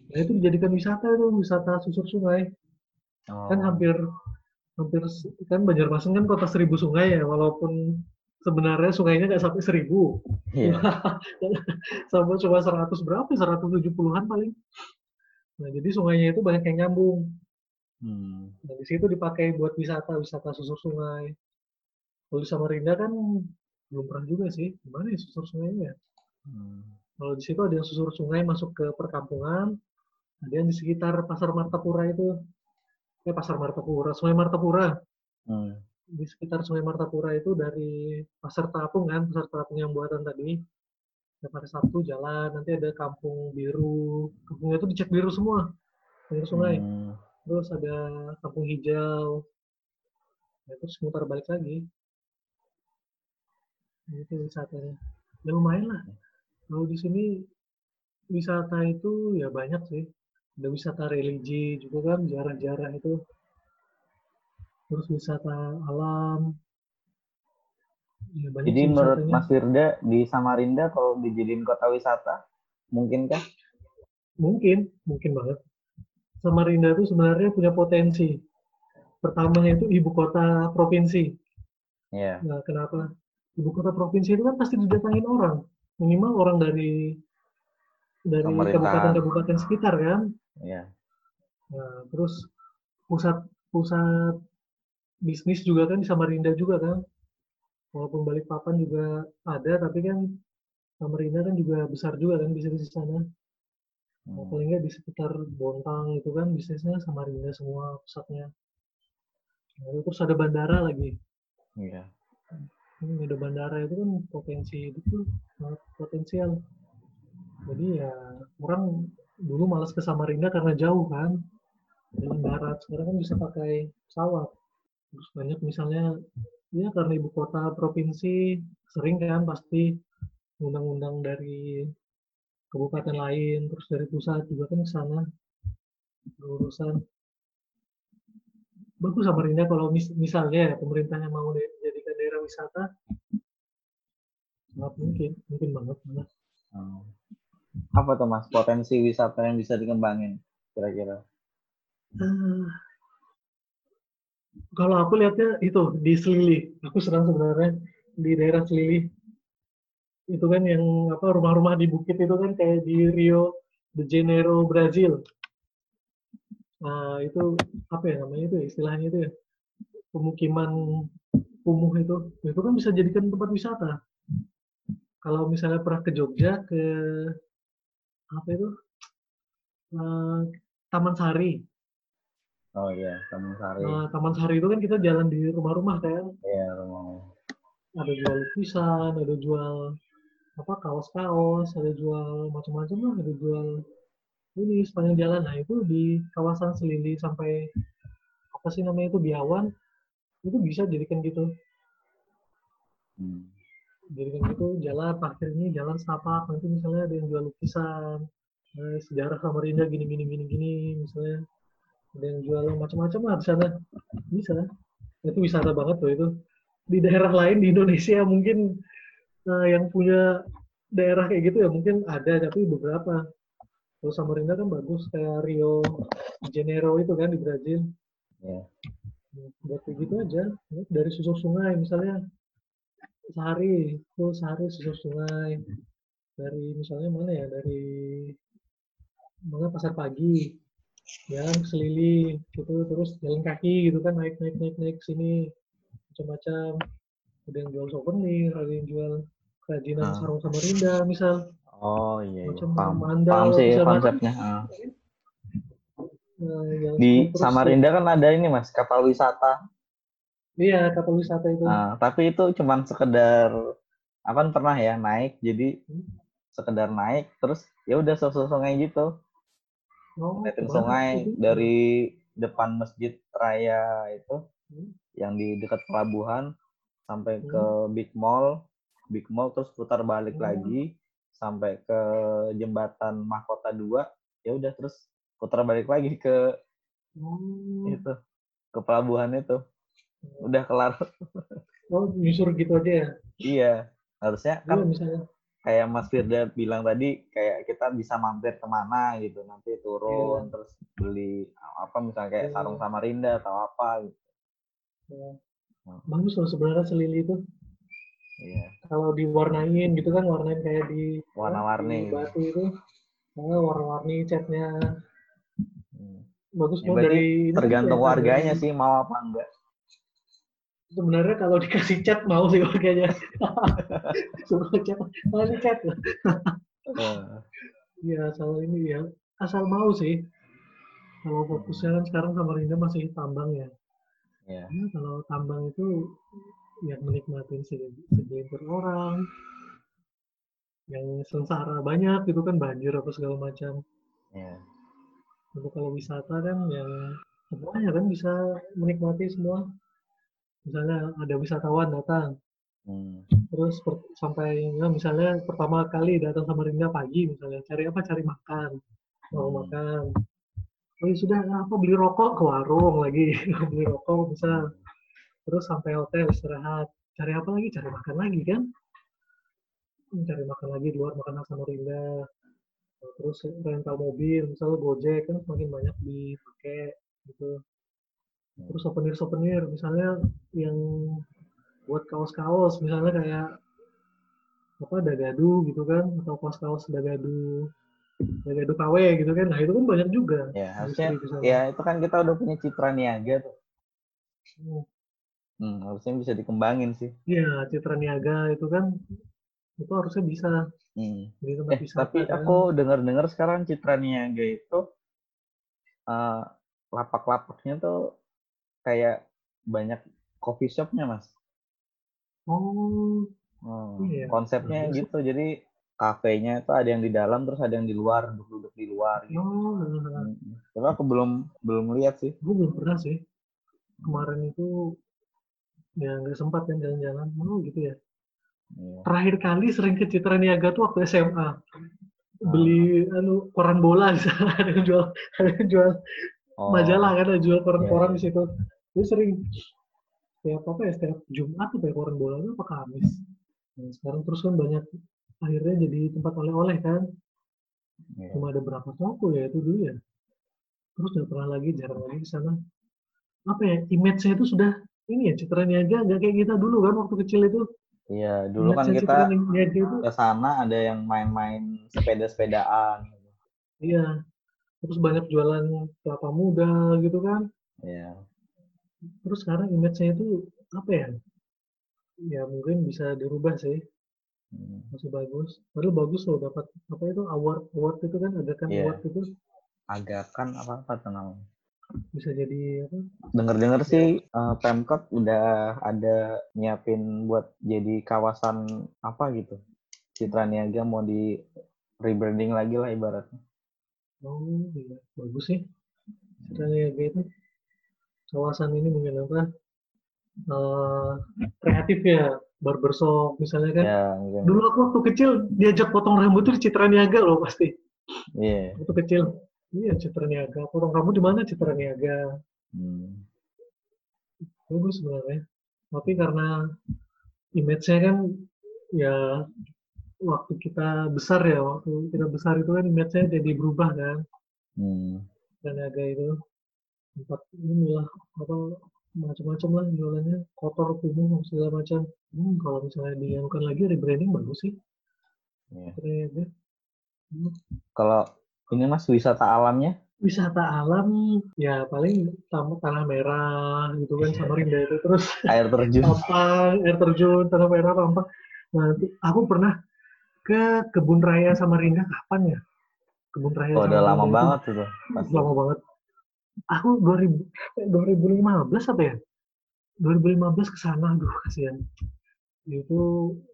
Nah, itu dijadikan wisata itu, wisata susur sungai. oh. Kan hampir hampir kan Banjarmasin kan kota seribu sungai ya, walaupun sebenarnya sungainya nggak sampai seribu. Iya. sampai cuma 100 berapa? 170-an paling. Nah, jadi sungainya itu banyak yang nyambung. Hmm. Nah, di situ dipakai buat wisata, wisata susur sungai. Kalau di Samarinda kan belum pernah juga sih. Gimana ya susur sungainya? ya? Hmm. Kalau di situ ada yang susur sungai masuk ke perkampungan, ada yang di sekitar Pasar Martapura itu. Eh, Pasar Martapura, Sungai Martapura. Hmm. Di sekitar Sungai Martapura itu dari Pasar Terapung kan, Pasar Terapung yang buatan tadi. Setiap hari Sabtu jalan, nanti ada Kampung Biru. Kampungnya itu dicat biru semua, pinggir sungai. Hmm. Terus ada Kampung Hijau. Nah, terus mutar balik lagi. Itu wisatanya. Ya lumayan lah. Kalau di sini wisata itu ya banyak sih. Ada wisata religi juga kan, jarah-jarah itu. Terus wisata alam. Ya, banyak Jadi menurut wisatanya. Mas Firda di Samarinda kalau dijadiin kota wisata, mungkinkah? Mungkin, mungkin banget. Samarinda itu sebenarnya punya potensi. Pertamanya itu ibu kota provinsi. Iya. Nah, kenapa? Ibu kota provinsi itu kan pasti didatangin orang. Minimal orang dari dari kabupaten-kabupaten sekitar kan. Iya. Nah, terus pusat pusat bisnis juga kan di Samarinda juga kan. Walaupun Balikpapan juga ada, tapi kan Samarinda kan juga besar juga kan bisnis di sana. Nah, Hmm. paling nggak di sekitar Bontang itu kan bisnisnya Samarinda semua pusatnya. Nah, terus ada bandara lagi. Iya. Hmm, ada bandara itu kan potensi itu potensial. Jadi ya orang dulu malas ke Samarinda karena jauh kan, jalan darat. Sekarang kan bisa pakai pesawat. Terus banyak misalnya ya karena ibu kota provinsi sering kan pasti undang-undang dari kabupaten lain, terus dari pusat juga kan ke sana urusan. Bagus Samarinda kalau mis- misalnya ya pemerintahnya mau dijadikan daerah wisata, sangat mungkin, mungkin banget malah. Hmm. Apa tuh Mas potensi wisata yang bisa dikembangin kira-kira? Ah, kalau aku lihatnya itu di Selili. Aku senang sebenarnya di daerah Selili. Itu kan yang apa rumah-rumah di bukit itu kan kayak di Rio de Janeiro, Brazil. Nah, itu apa ya namanya itu ya, istilahnya itu ya. Pemukiman kumuh itu. Itu kan bisa jadikan tempat wisata. Kalau misalnya pernah ke Jogja ke apa itu? Eh, Taman Sari. Oh iya, Taman Sari. Nah, Taman Sari itu kan kita jalan di rumah-rumah kan, Iya, rumah. ada jual lukisan, ada jual apa kaos-kaos, ada jual macam-macam lah, ada jual ini sepanjang jalan. Nah itu di kawasan Selili sampai apa sih namanya itu Biawan, itu bisa jadikan gitu, Hmm. Jadikan gitu jalan parkir ini jalan setapak nanti misalnya ada yang jual lukisan, eh, sejarah Samarinda gini gini gini gini misalnya. Ada yang jual macam-macam lah di sana. Bisa. Itu wisata banget tuh itu. Di daerah lain di Indonesia mungkin eh, yang punya daerah kayak gitu ya mungkin ada tapi beberapa. Kalau Samarinda kan bagus kayak Rio de Janeiro itu kan di Brazil. Buat kayak gitu aja. Dari susur sungai misalnya sehari itu sehari susur sungai dari misalnya mana ya dari mana pasar pagi jalan ke Selili gitu terus jalan kaki gitu kan naik naik naik naik sini macam-macam ada yang jual souvenir ada yang jual kerajinan Ah. sarung Samarinda misal Oh iya, iya. Macam paham. mandau, Paham sih bisa konsepnya. Ah. Nah, Di Samarinda kan ada ini Mas, kapal wisata. Iya kapal wisata itu Ah, tapi itu cuman sekedar apa kan pernah ya naik jadi Hmm. sekedar naik terus ya udah susur sungai gitu. Oh, ngeliatin sungai itu? dari depan masjid raya itu Hmm. yang di dekat pelabuhan sampai ke Hmm. Big Mall, Big Mall terus putar balik Hmm. lagi sampai ke jembatan Mahkota 2, ya udah terus putar balik lagi ke Oh, itu, ke pelabuhan itu. Udah kelar. oh nyusur gitu aja ya? iya. Harusnya Iya kan misalnya. kayak Mas Firda bilang tadi kayak kita bisa mampir ke mana gitu nanti turun terus beli apa misalnya kayak Iya. sarung Samarinda atau apa gitu. ya, Hmm. Bagus loh sebenarnya selili itu. Iya. Kalau diwarnain gitu kan, warnain kayak di Warna-warni. di batu itu. Nah, warna-warni catnya Hmm. bagus Ya, dari kan tergantung warganya sih mau apa enggak. Sebenarnya kalau dikasih cat mau sih warganya. Suruh cat, mana cat? Eh, Ya asal ini ya, asal mau sih. Kalau fokusnya kan sekarang Samarinda masih tambang ya. ya. Ya, kalau tambang itu yang menikmati sege- segelintir orang, yang sengsara banyak gitu kan banjir apa segala macam. Ya. Untuk kalau wisata kan yang semuanya kan bisa menikmati semua. Misalnya ada wisatawan datang, Hmm. terus per- sampai ya, misalnya pertama kali datang Samarinda pagi misalnya cari apa? Cari makan. Mau Hmm. makan. Oh ya sudah apa beli rokok ke warung lagi. Beli rokok bisa. Terus sampai hotel istirahat. Cari apa lagi? Cari makan lagi kan? Hmm, cari makan lagi di luar makan Samarinda Nah, terus rental mobil misalnya Gojek kan semakin banyak dipakai gitu terus souvenir souvenir misalnya yang buat kaos-kaos misalnya kayak apa dagadu gitu kan atau kaos-kaos dagadu dagadu KW gitu kan nah itu kan banyak juga Ya, harusnya sana. ya itu kan kita udah punya citra niaga tuh. Hmm. Hmm, harusnya bisa dikembangin sih. Iya, Citra Niaga itu kan itu harusnya bisa Hmm. di tempat Eh, wisata. tapi kan. aku dengar-dengar sekarang Citra Niaga itu eh, lapak-lapaknya tuh kayak banyak coffee shopnya mas. Oh, Hmm, Iya, konsepnya bagus. gitu. Jadi kafenya itu ada yang di dalam terus ada yang di luar, duduk-duduk di luar gitu. oh, nah. Hmm. Tapi aku belum belum lihat sih. gue belum pernah sih. Kemarin itu ya nggak sempat kan jalan-jalan. Oh gitu ya. Iya. Terakhir kali sering ke Citra Niaga tuh waktu SMA. Ah. Beli anu koran bola di sana ada yang jual ada yang jual Oh, majalah kan ada jual koran-koran Iya, di situ. Gue sering setiap apa ya setiap Jumat tuh kayak koran bola itu apa Kamis. Nah, sekarang terus kan banyak akhirnya jadi tempat oleh-oleh kan. iya. Cuma ada berapa toko ya itu dulu ya. Terus nggak pernah lagi jarang lagi di sana. Apa ya image-nya itu sudah ini ya Citra Niaga nggak kayak kita dulu kan waktu kecil itu. Iya, dulu kan kita ke sana ada yang main-main sepeda-sepedaan. gitu. iya. Terus banyak jualan kelapa muda gitu kan. Iya. Terus sekarang image-nya itu apa ya? Ya mungkin bisa dirubah sih. Hmm. Masih bagus. Padahal bagus loh dapat apa itu award award itu kan ada kan Iya. award itu Agakan apa apa tuh namanya? bisa jadi apa? Dengar-dengar sih eh, Pemkot udah ada nyiapin buat jadi kawasan apa gitu. Citra Niaga mau di rebranding lagi lah ibaratnya. Oh iya bagus sih. Citra Niaga itu kawasan ini mungkin apa? eh, kreatif ya barbershop misalnya kan. Ya, mungkin. Dulu aku waktu kecil diajak potong rambut tuh di Citra Niaga loh pasti. Iya. Waktu kecil. Iya Citra Niaga. Potong rambut di mana Citra Niaga. Hmm. bagus sebenarnya tapi karena image-nya kan ya waktu kita besar ya waktu kita besar itu kan image-nya jadi berubah kan Hmm. tenaga itu tempat inilah apa macam-macam lah jualannya kotor kumuh segala macam hmm, kalau misalnya dianukan lagi rebranding bagus sih Iya. Ternyata. Hmm, Kalau ini mas wisata alamnya? wisata alam ya paling tam- tanah merah gitu kan Samarinda itu terus Air terjun. Pampang, air terjun, tanah merah, Pampang. Nah, itu- aku pernah ke kebun raya Samarinda kapan ya? Kebun raya Oh, udah lama itu banget itu. Pasti. Lama banget. Aku 2000, eh, 2015 apa ya? 2015 ke sana, aduh kasihan. Itu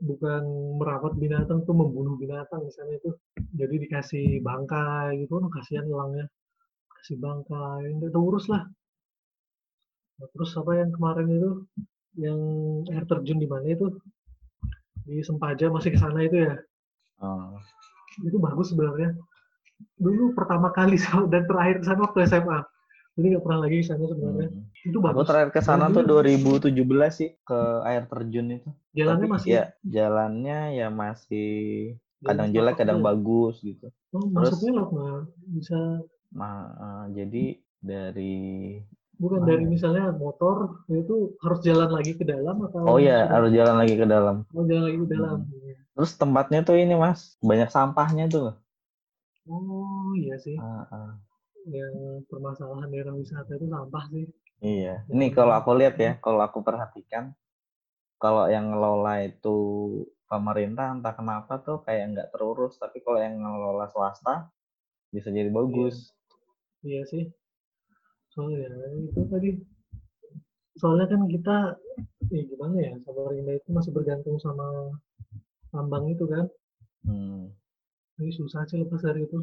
bukan merawat binatang, tuh membunuh binatang di sana itu. Jadi dikasih bangkai gitu, aduh kasihan elangnya. kasih bangkai udah urus lah nah, terus apa yang kemarin itu yang air terjun di mana itu di Sempaja masih ke sana itu ya Oh. itu bagus sebenarnya dulu pertama kali dan terakhir ke sana waktu SMA jadi nggak pernah lagi ke sana sebenarnya Hmm. itu Aku bagus terakhir ke sana tuh dulu 2017 sih ke air terjun itu. jalannya Tapi masih ya jalannya ya masih kadang jelek, kadang ya. bagus gitu. oh, Terus masuknya lewat mana bisa ma- eh, jadi dari bukan mana dari ya? misalnya motor itu harus jalan lagi ke dalam atau Oh ya, sudah harus jalan lagi ke dalam. mau jalan lagi ke dalam Hmm. Iya. Terus tempatnya tuh ini mas, banyak sampahnya tuh. oh iya sih Ah, ah. Yang permasalahan daerah wisata itu sampah sih Iya. Ya, Ini kalau aku lihat ya, kalau aku perhatikan, kalau yang ngelola itu pemerintah entah kenapa tuh kayak nggak terurus. Tapi kalau yang ngelola swasta bisa jadi iya bagus. iya sih soalnya itu tadi soalnya kan kita ya gimana ya Samarinda itu masih bergantung sama tambang itu kan Hmm. ini susah sih lepas dari itu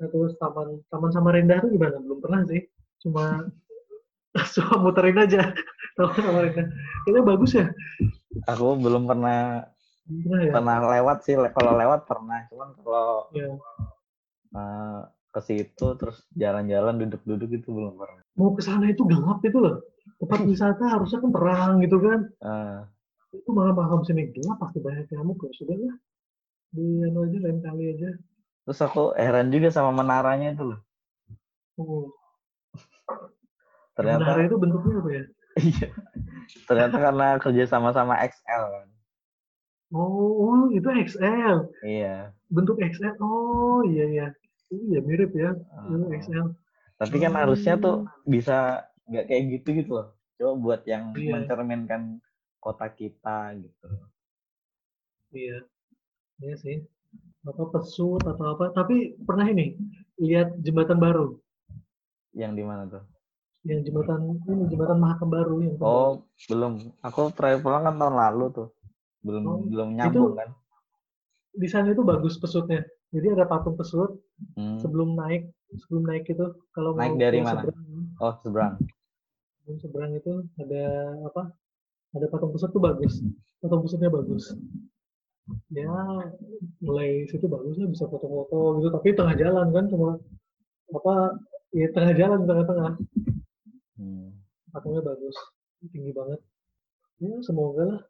satu taman taman Samarinda itu gimana? Belum pernah sih. Cuma cuma muterin aja taman Samarinda. Itu bagus ya. Aku belum pernah pernah ya? pernah lewat sih. Kalau lewat pernah, cuman kalau ya eh, ke situ terus jalan-jalan duduk-duduk itu belum pernah. mau ke sana itu gelap itu loh. Tempat wisata harusnya kan terang gitu kan. Eh, itu malah malam sini gelap pasti banyak nyamuk ya sudah lah. Di anu aja lain kali aja terus aku heran juga sama menaranya itu loh. oh. Ternyata menara itu bentuknya apa ya iya. Ternyata karena kerja sama-sama XL kan. oh, oh itu XL Iya. bentuk XL oh iya iya iya mirip ya itu Eh, XL tapi kan harusnya tuh oh bisa nggak kayak gitu gitu loh. Coba buat yang iya mencerminkan kota kita gitu. iya iya sih apa pesut atau apa tapi pernah ini lihat jembatan baru Yang di mana tuh? yang jembatan ini jembatan Mahakam baru yang Oh, belum. Aku terakhir pulang kan tahun lalu tuh. Belum oh belum itu nyambung kan. di sana itu bagus pesutnya jadi ada patung pesut Hmm. sebelum naik sebelum naik itu kalau Naik mau dari mana? seberang Oh, seberang. sebelum seberang itu ada apa ada patung pesut tuh bagus patung pesutnya bagus ya mulai situ bagusnya bisa foto-foto gitu. Tapi tengah jalan kan cuma apa ya tengah jalan tengah-tengah. Hmm. patungnya bagus tinggi banget. Ya semoga lah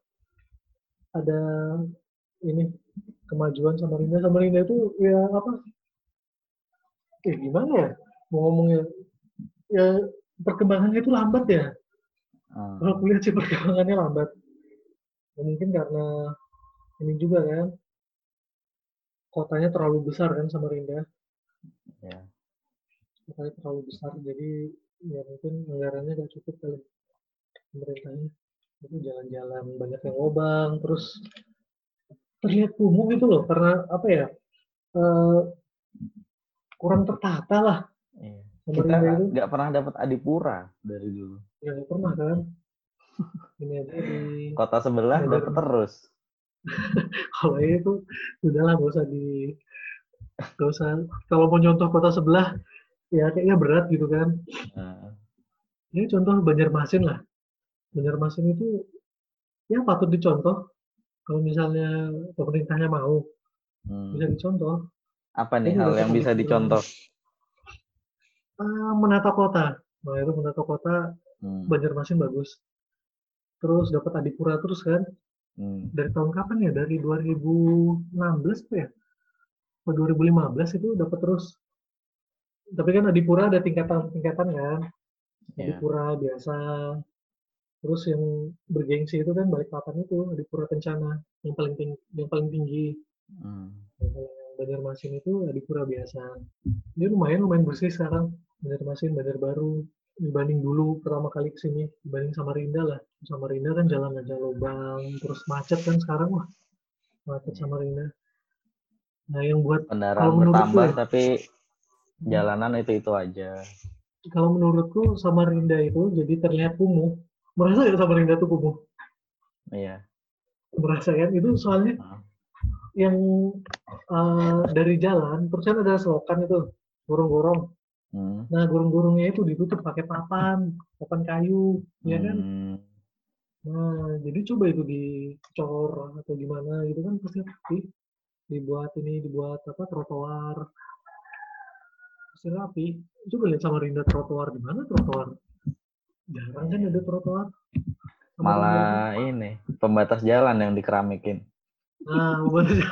ada ini kemajuan Samarinda Samarinda itu ya apa eh gimana ya mau ngomongnya? Ya perkembangannya itu lambat ya. Ah. kalau aku lihat sih perkembangannya lambat. Ya, mungkin karena ini juga kan kotanya terlalu besar kan Samarinda Ya. kotanya terlalu besar jadi ya mungkin anggarannya nggak cukup kali pemerintahnya itu jalan-jalan banyak yang lobang terus terlihat kumuh gitu loh karena apa ya eh, kurang tertata lah Iya. Kita nggak pernah dapat adipura dari dulu. ya nggak pernah kan ini aja di Kota sebelah dapat terus. kalau itu udahlah gak usah di gak usah kalau mau nyontoh kota sebelah ya kayaknya berat gitu kan. Nah, ini contoh Banjarmasin lah. Banjarmasin itu ya patut dicontoh kalau misalnya pemerintahnya mau hmm. bisa dicontoh. Apa nih Ini hal yang bisa dicontoh? Ah, menata kota. Nah itu menata kota Hmm. Banjarmasin bagus. Terus dapat adipura terus kan Hmm. dari tahun kapan ya? Dari 2016 tuh ya? Atau 2015 itu dapat terus. Tapi kan adipura ada tingkatan-tingkatan kan? Iya. adipura biasa. Terus yang bergengsi itu kan Balikpapan itu adipura kencana yang paling tinggi yang paling tinggi. Hmm. Yang Banjarmasin itu adipura biasa. Dia lumayan lumayan bersih sekarang. Banjarmasin Banjarbaru dibanding dulu pertama kali ke sini dibanding Samarinda lah Samarinda kan jalan aja lubang terus macet kan sekarang wah macet Samarinda nah yang buat Kendaraan bertambah ya tapi jalanan itu itu aja. kalau menurutku Samarinda itu jadi terlihat kumuh merasa ya Samarinda tuh kumuh Iya. merasa kan itu soalnya Nah. yang eh, dari jalan terus kan ada selokan itu gorong-gorong Hmm. Nah, gurung-gurungnya itu ditutup pakai papan, papan kayu, ya kan? Hmm. Nah, jadi coba itu dicor atau gimana gitu kan pasti rapi. Dibuat ini, dibuat apa trotoar. Pasti rapi. Coba lihat Samarinda trotoar di mana trotoar? Jarang kan ada trotoar. Tuh. Malah ini pembatas jalan yang dikeramikin. Nah, bener. ya,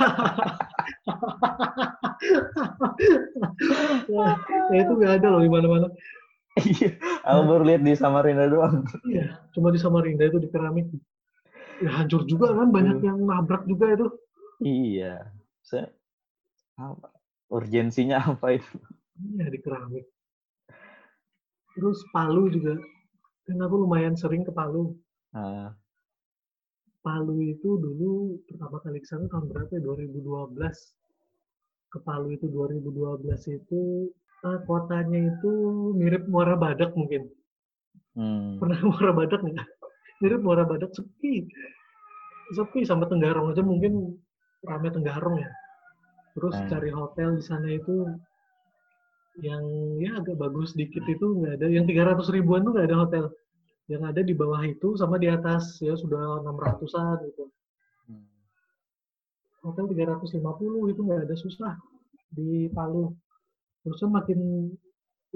ya itu nggak ada loh di mana-mana. Iya, aku baru lihat di Samarinda doang. Iya, cuma di Samarinda itu di keramik. Ya hancur juga kan, banyak yang nabrak juga itu. Iya. Se apa? Urgensinya apa itu? Iya, di keramik. Terus Palu juga. Kan aku lumayan sering ke Palu. Nah, Palu itu dulu pertama kali ke sana tahun berapa ya? 2012. Ke Palu itu 2012 itu ah, kotanya itu mirip Muara Badak mungkin. hmm. Pernah Muara Badak nggak? Mirip Muara Badak sepi. Sepi sama Tenggarong aja mungkin ramai Tenggarong ya. Terus Hmm. cari hotel di sana itu yang ya agak bagus dikit itu nggak ada. Yang 300 ribuan tuh nggak ada hotel. Yang ada di bawah itu sama di atas ya sudah 600-an gitu. Hmm. Hotel 350 itu nggak ada susah di Palu. Terusnya makin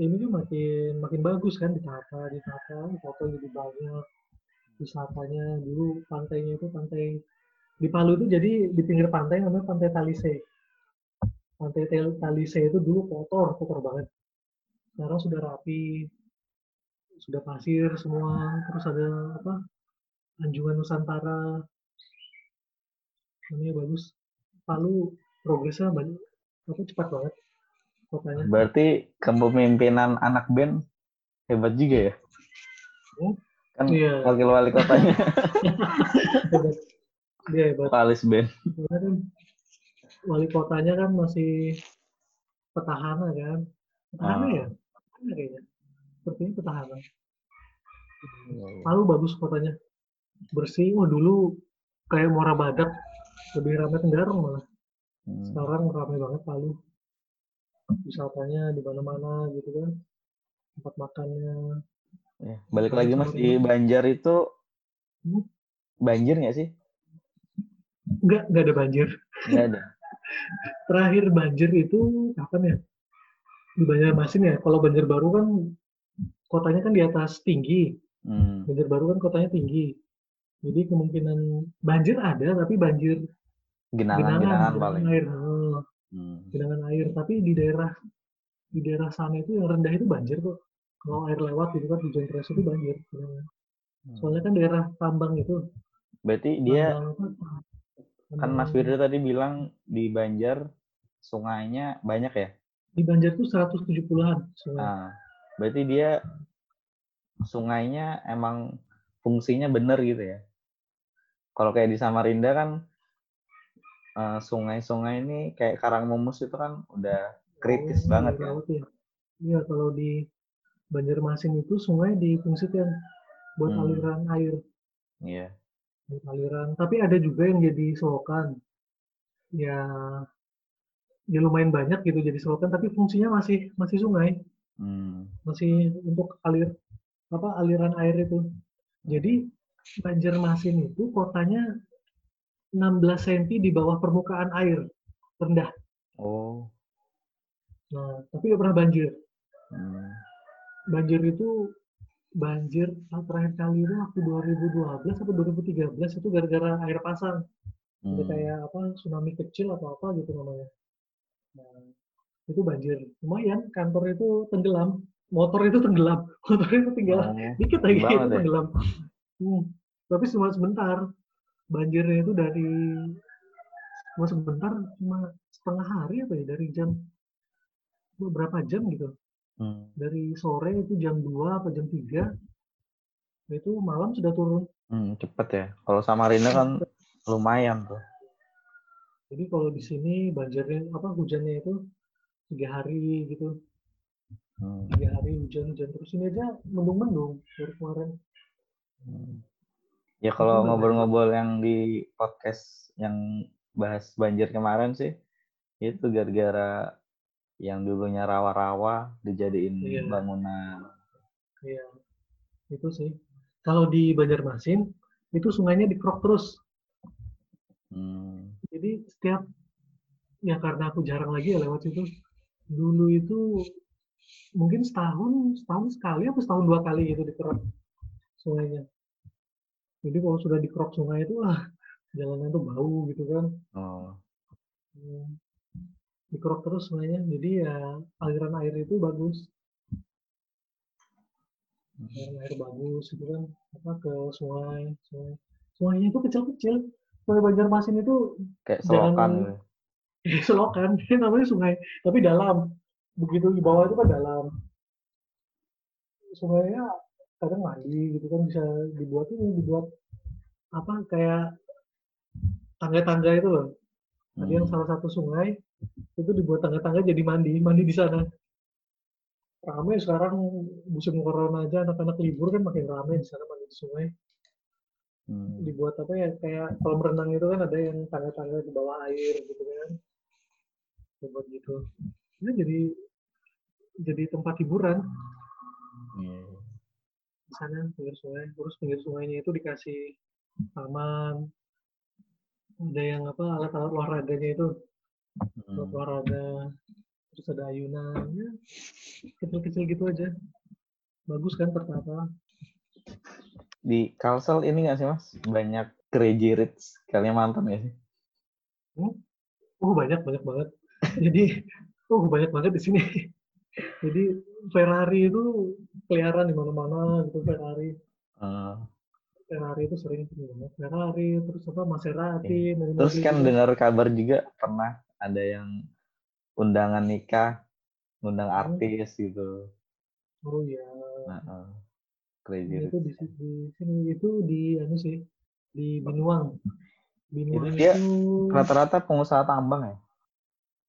ini tuh makin makin bagus kan ditata ditata foto jadi banyak wisatanya dulu pantainya itu pantai di Palu itu jadi di pinggir pantai namanya pantai Talise pantai Talise itu dulu kotor kotor banget sekarang sudah rapi sudah pasir semua terus ada apa anjungan Nusantara. Namanya bagus. Palu progresnya banyak apa cepat banget kotanya. Berarti kepemimpinan anak band hebat juga ya? Hmm, Kan iya. wakil wali kotanya. Hebat. Dia hebat. Vokalis band. Karena kan? Wali kotanya kan masih petahana kan? Petahana Ah. ya? Petahana kayaknya sepertinya petahana Palu bagus kotanya. Bersih. Oh dulu kayak Muara Badak. Lebih ramai Tenggarong malah. Hmm. sekarang ramai banget Palu wisatanya di mana-mana gitu kan. Tempat makannya. Ya, Balik lagi mas di Banjar itu Hmm. banjir nggak sih? enggak enggak ada banjir. Nggak ada. terakhir banjir itu kapan ya? Di Banjarmasin ya? Kalau Banjarbaru kan kotanya kan di atas tinggi Hmm. Banjarbaru kan kotanya tinggi. Jadi kemungkinan banjir ada, tapi banjir Genangan-genangan genangan, paling. genangan air, Oh, Hmm. genangan air. Tapi di daerah di daerah sana itu yang rendah itu banjir kok. Kalau air lewat gitu kan di Jontres itu banjir. genangan. Soalnya kan daerah tambang itu. Berarti dia tambang kan Tambang- Mas Firda tadi bilang di Banjar sungainya banyak ya? di Banjar tuh 170-an sungai. Nah, berarti dia sungainya emang fungsinya bener gitu ya. Kalau kayak di Samarinda kan eh, sungai-sungai ini kayak Karangmumus itu kan udah kritis Oh, banget di ya. laut ya. Iya, kalau di Banjarmasin itu sungai difungsikan buat Hmm. aliran air. Iya. Buat aliran. Tapi ada juga yang jadi selokan. Ya, ya lumayan banyak gitu jadi selokan, tapi fungsinya masih masih sungai, Hmm. masih untuk alir apa aliran air itu. Jadi Banjarmasin itu kotanya 16 cm di bawah permukaan air rendah. Oh. Nah, tapi nggak pernah banjir. Hmm. Banjir itu banjir ah, terakhir kali itu waktu 2012 atau 2013 itu gara-gara air pasang. Jadi Hmm. kayak apa tsunami kecil atau apa gitu namanya. Nah, itu banjir. Lumayan kantor itu tenggelam, motor itu tenggelam, motor itu tinggal Oh, dikit lagi itu ya. tenggelam. Hmm. Tapi cuma sebentar. Banjirnya itu dari cuma sebentar, cuma setengah hari apa ya dari jam beberapa jam gitu. Hmm. Dari sore itu jam 2 atau jam 3 itu malam sudah turun. Hmm, cepet ya. Kalau Samarinda kan lumayan tuh. Jadi kalau di sini banjirnya apa hujannya itu tiga hari gitu, Hmm. tiga hari hujan-hujan terus ini aja mendung-mendung baru kemarin. Hmm. Ya kalau ngobrol-ngobrol yang di podcast yang bahas banjir kemarin sih, itu gara-gara yang dulunya rawa-rawa dijadiin Iya. bangunan. Iya, itu sih. Kalau di Banjarmasin, itu sungainya dikerok terus. Hmm. Jadi setiap, ya karena aku jarang lagi ya lewat situ. Dulu itu mungkin setahun, setahun sekali apa setahun dua kali gitu dikerok sungainya. Jadi kalau sudah dikerok sungai itu, ah jalanan tuh bau gitu kan. Oh. Hmm. Dikerok terus sungainya, jadi ya aliran air itu bagus. Aliran air bagus gitu kan, apa ke sungai, sungai. Sungainya itu kecil-kecil. Sungai Banjarmasin itu Kayak selokan. Gitu. selokan, ini namanya sungai, tapi dalam. Begitu di bawah itu kan dalam. Sungainya kadang mandi gitu kan bisa dibuat ini, dibuat apa kayak tangga-tangga itu loh. Ada yang Hmm. salah satu sungai itu dibuat tangga-tangga jadi mandi, mandi di sana. Ramai sekarang musim corona aja anak-anak libur kan makin ramai di sana mandi di sungai. Hmm. Dibuat apa ya kayak kolam renang itu kan ada yang tangga-tangga di bawah air gitu kan. Dibuat gitu. Ini jadi jadi tempat hiburan Iya. di sana pinggir sungai. Terus pinggir sungainya itu dikasih taman. Ada yang apa alat-alat olahraganya itu Hmm. olahraga terus ada ayunan ya kecil-kecil gitu aja bagus kan tertata Di Kalsel ini nggak sih mas? Banyak crazy rich Kalimantan ya sih? oh banyak banyak banget jadi oh banyak banget di sini. Jadi Ferrari itu keliaran di mana-mana gitu Ferrari. Eh, Ferrari itu sering banget Ferrari terus apa Maserati mobil-mobil terus kan dengar kabar juga pernah ada yang undangan nikah, undang Hmm. artis gitu. oh iya. Nah, eh, crazy itu di, si- di sini itu di anu sih di Binuang. Binuang dia itu Rata-rata pengusaha tambang ya?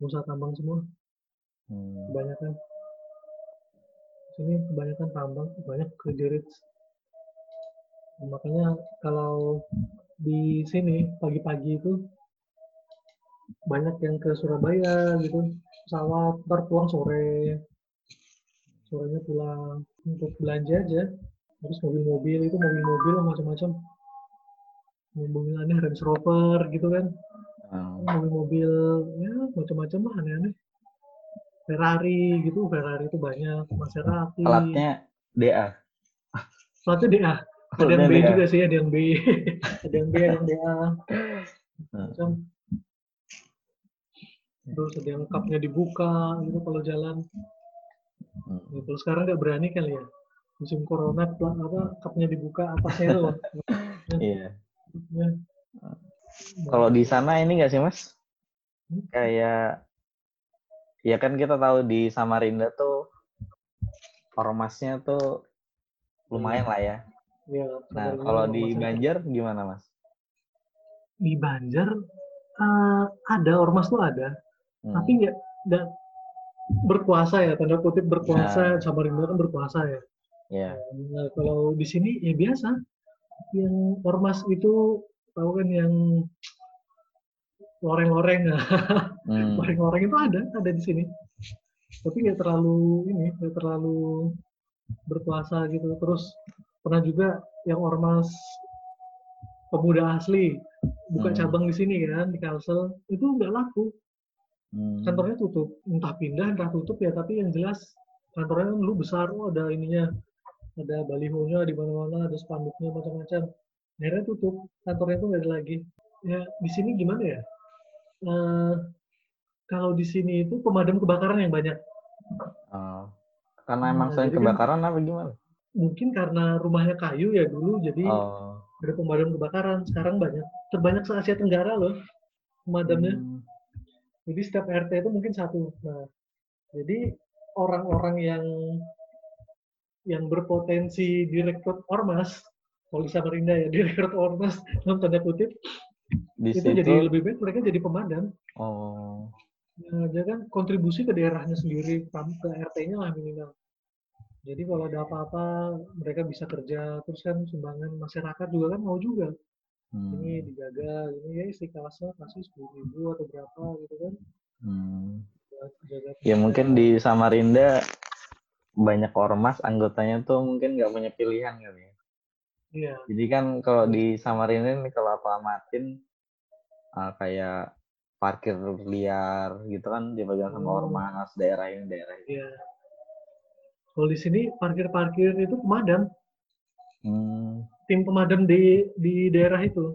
Usaha tambang semua. Hmm. kebanyakan. Sini kebanyakan tambang banyak kerja rich. Makanya kalau di sini pagi-pagi itu banyak yang ke Surabaya gitu. Pesawat ntar pulang sore. Sorenya pulang untuk belanja aja. Terus mobil-mobil itu mobil-mobil macam-macam. Mobil aneh Range Rover gitu kan. Mobil-mobil ya macam-macam lah aneh-aneh. Ferrari gitu Ferrari itu banyak Maserati. Alatnya DA. Alatnya DA ada yang B juga sih ada yang B. Ada yang B ada yang DA macam. Terus ada yang cupnya dibuka gitu kalau jalan. Hmm. Ya, kalau sekarang nggak berani kali ya. Musim corona apa cupnya dibuka atasnya itu Iya. Ya. Kalau di sana ini nggak sih mas? Hmm? Kayak ya kan kita tahu di Samarinda tuh ormasnya tuh lumayan lah ya. ya, Nah kalau di Banjar gimana mas? di Banjar eh, ada ormas tuh ada Hmm. tapi nggak nggak berkuasa ya tanda kutip Nah. berkuasa Samarinda kan berkuasa ya Ya. nah, kalau di sini ya biasa yang ormas itu tahu kan yang loreng-loreng. Hmm. loreng-loreng itu ada ada di sini. Tapi nggak terlalu ini nggak terlalu berkuasa gitu. Terus pernah juga yang ormas pemuda asli buka Hmm. cabang di sini kan di Kalsel. Itu nggak laku. Hmm. kantornya tutup. Entah pindah entah tutup ya tapi yang jelas kantornya kan dulu besar. Oh ada ininya. Ada balihonya di mana-mana ada spanduknya macam-macam akhirnya tutup kantornya itu nggak ada lagi ya di sini gimana ya Eh, kalau di sini itu pemadam kebakaran yang banyak Oh. Karena emang Nah, sering kan- kebakaran apa gimana? mungkin karena rumahnya kayu ya dulu jadi Oh. ada pemadam kebakaran sekarang banyak terbanyak se Asia Tenggara loh pemadamnya Hmm. Jadi setiap RT itu mungkin satu. Nah, jadi orang-orang yang yang berpotensi direkrut ormas, di Samarinda ya direkrut ormas dalam tanda kutip, Di itu situ. jadi lebih baik mereka jadi pemadam. Oh. Nah, dia kan kontribusi ke daerahnya sendiri, ke RT-nya lah minimal. Jadi kalau ada apa-apa mereka bisa kerja, terus kan sumbangan masyarakat juga kan mau juga. Hmm. Ini dijaga, ini ya istiqlasnya kasih sepuluh ribu atau berapa gitu kan. Hmm. Ya, jaga Ya mungkin di Samarinda banyak ormas anggotanya tuh mungkin nggak punya pilihan kali ya. Iya Jadi kan kalau di Samarinda nih kalau aku amatin uh, kayak parkir liar gitu kan dipegang sama Oh. ormas daerah ini daerah ini. iya kalau di sini parkir parkir itu pemadam Hmm. tim pemadam di di daerah itu